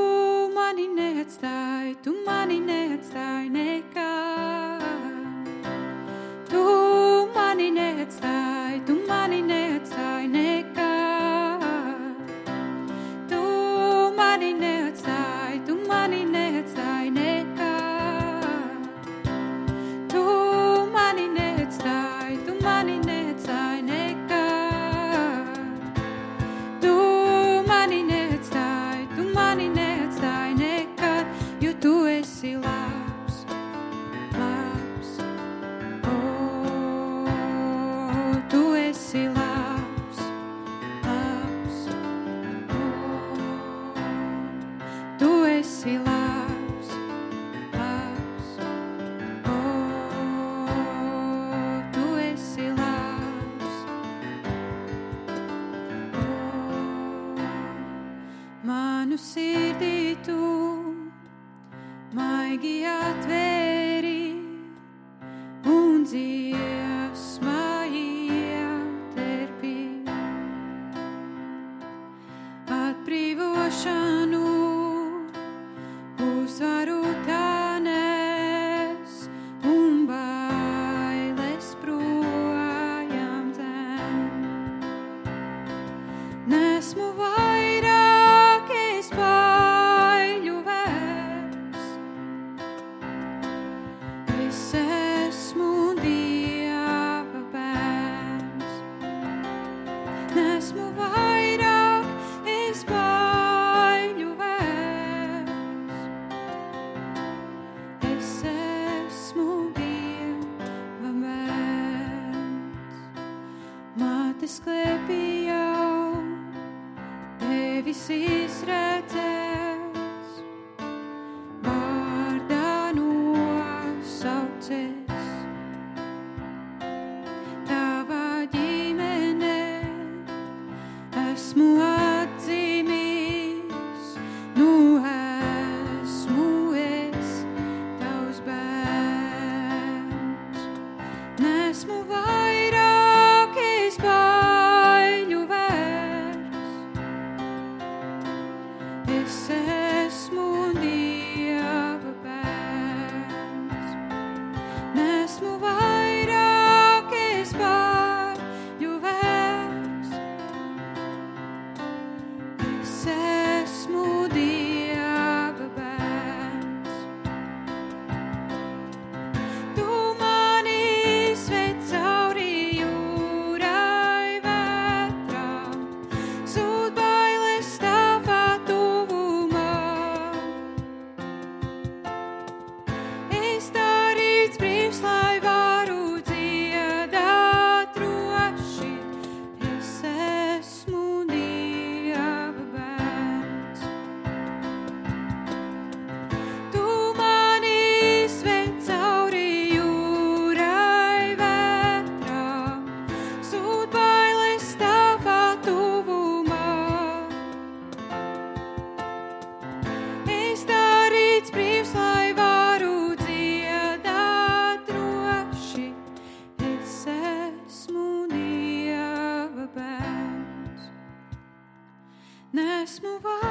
just move on.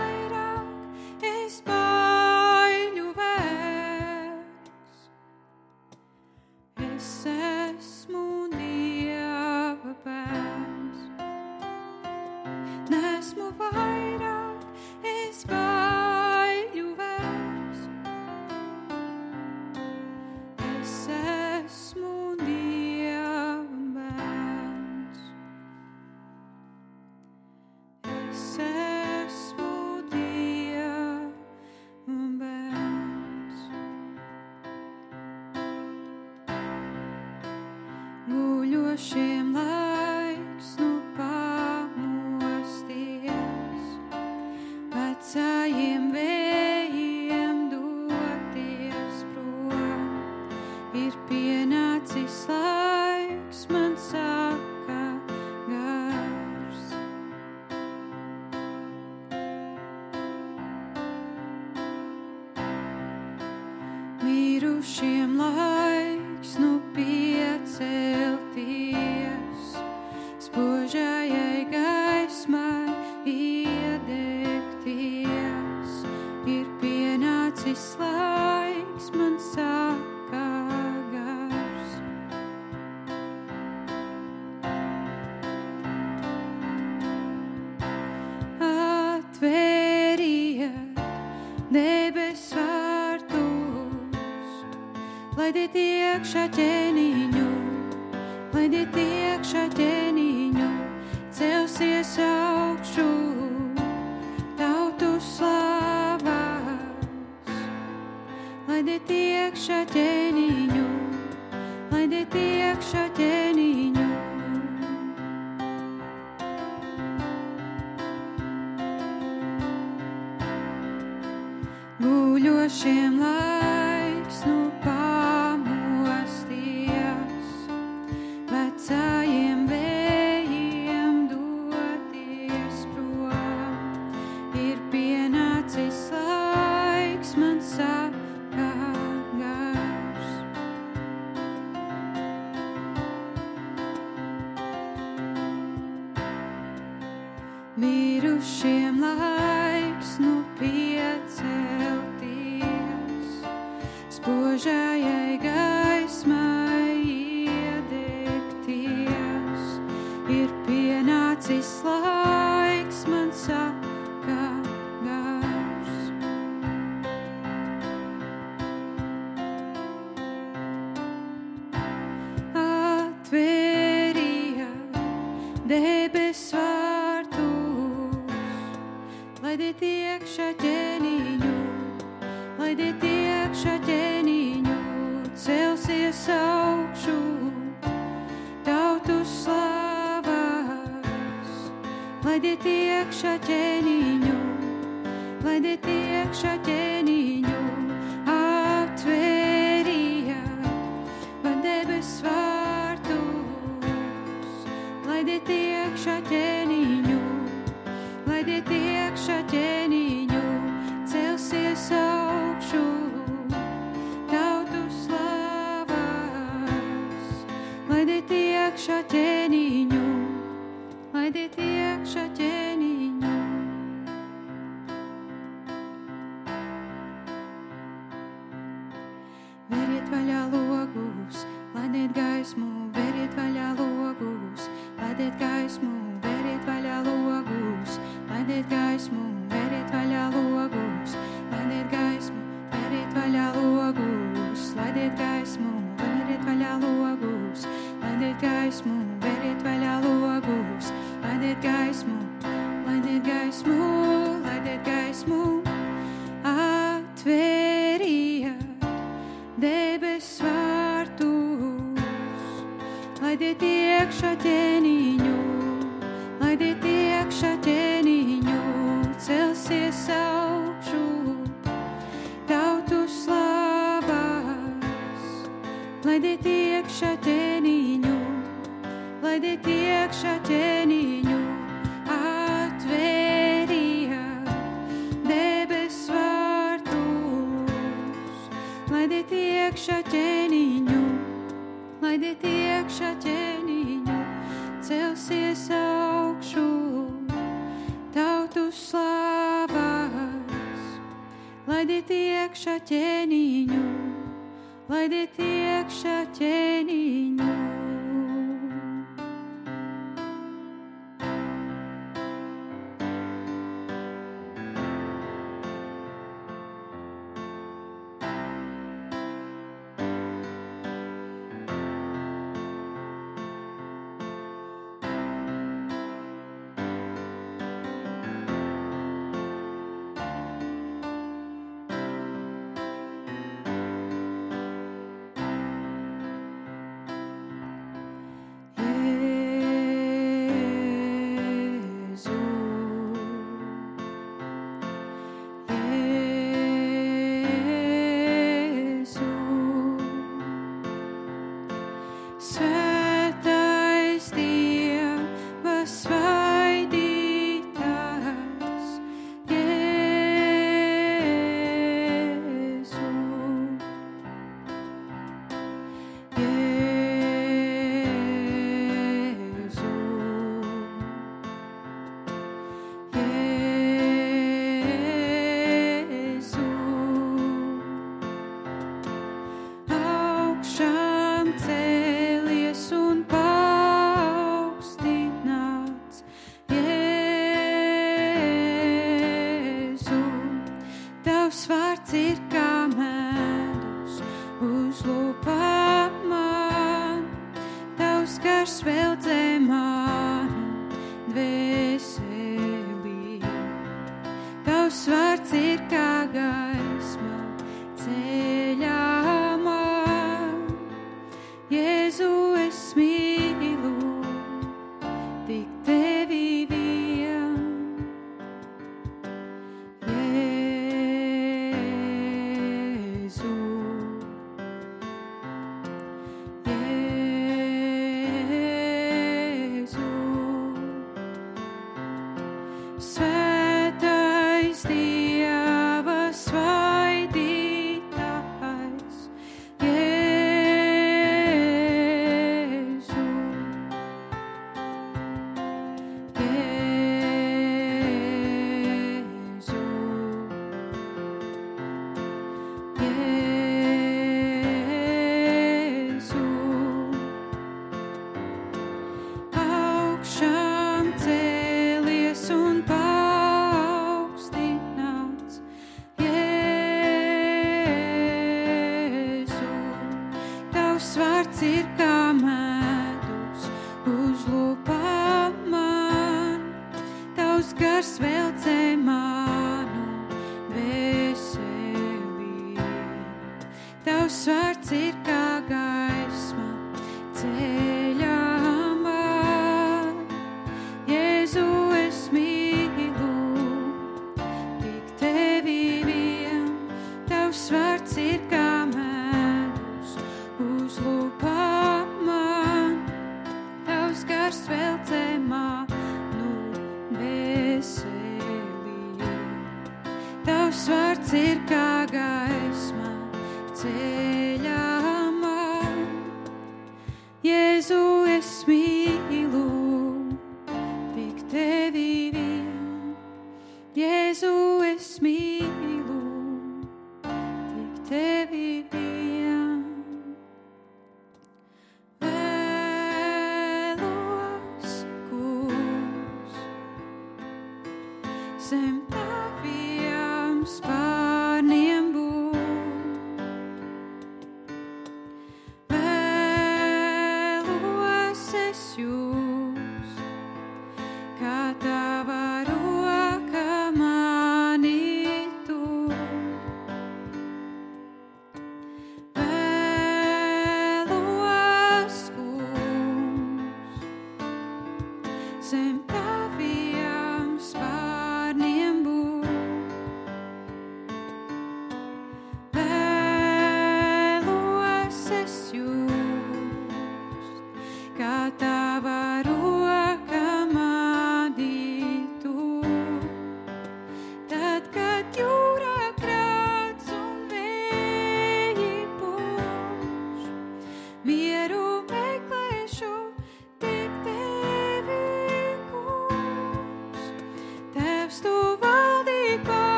saadetin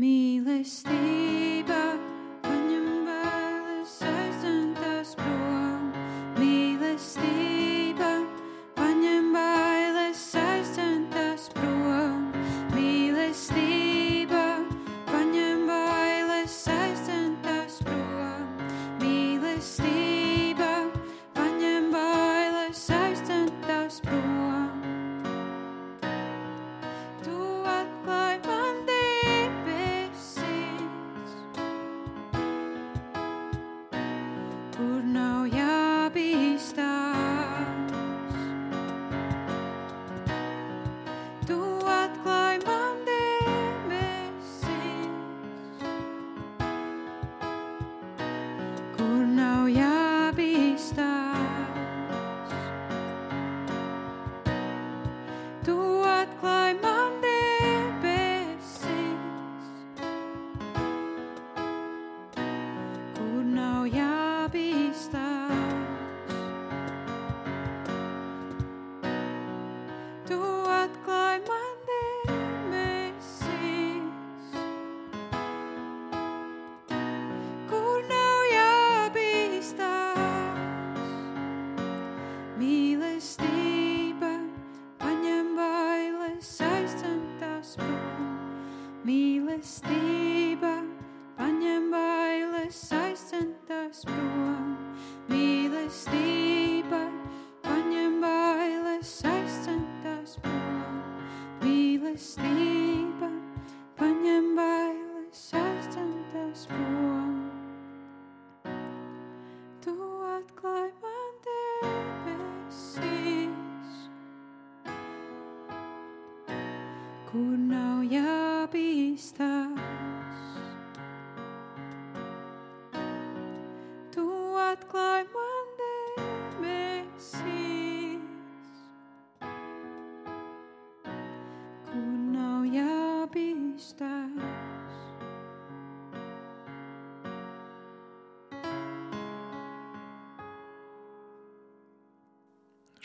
Miłeś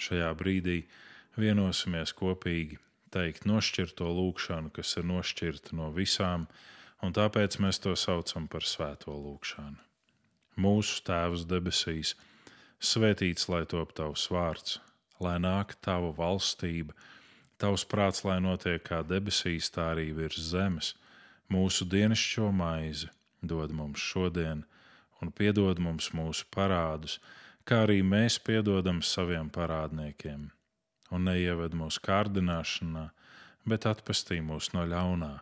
Šajā brīdī vienosimies kopīgi teikt nošķirto lūgšanu, kas ir nošķirta no visām, un tāpēc mēs to saucam par svēto lūgšanu. Mūsu Tēvs debesīs, svētīts lai top tavs vārds, lai nāk tava valstība, tavs prāts, lai notiek kā debesīs, tā arī virs zemes. Mūsu dienascho maizi dod mums šodien, un piedod mums mūsu parādus, kā arī mēs piedodam saviem parādniekiem. Un neieved mūsu kārdināšanā, bet atpestī mūs no ļaunā,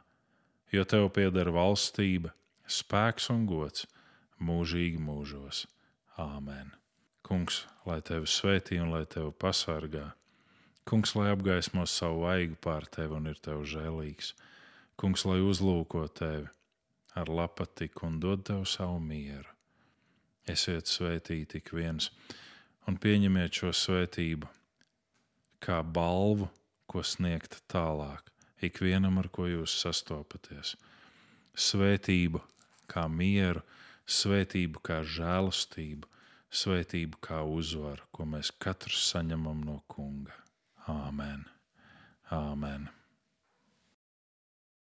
jo tev pieder valstība, spēks un gods mūžīgi mūžos. Āmen! Kungs, lai tevi svētī un lai tevi pasargā. Kungs, lai apgaismo savu vaigu pār tevi un ir tev žēlīgs. Kungs, lai uzlūko tevi ar lapatiku un dod tev savu mieru. Esiet svētīti ik viens un pieņemiet šo svētību kā balvu, ko sniegt tālāk ikvienam, ar ko jūs sastopaties. Svētību kā mieru, svētību kā žēlastību, svētību kā uzvaru, ko mēs katrs saņemam no Kunga. Āmen!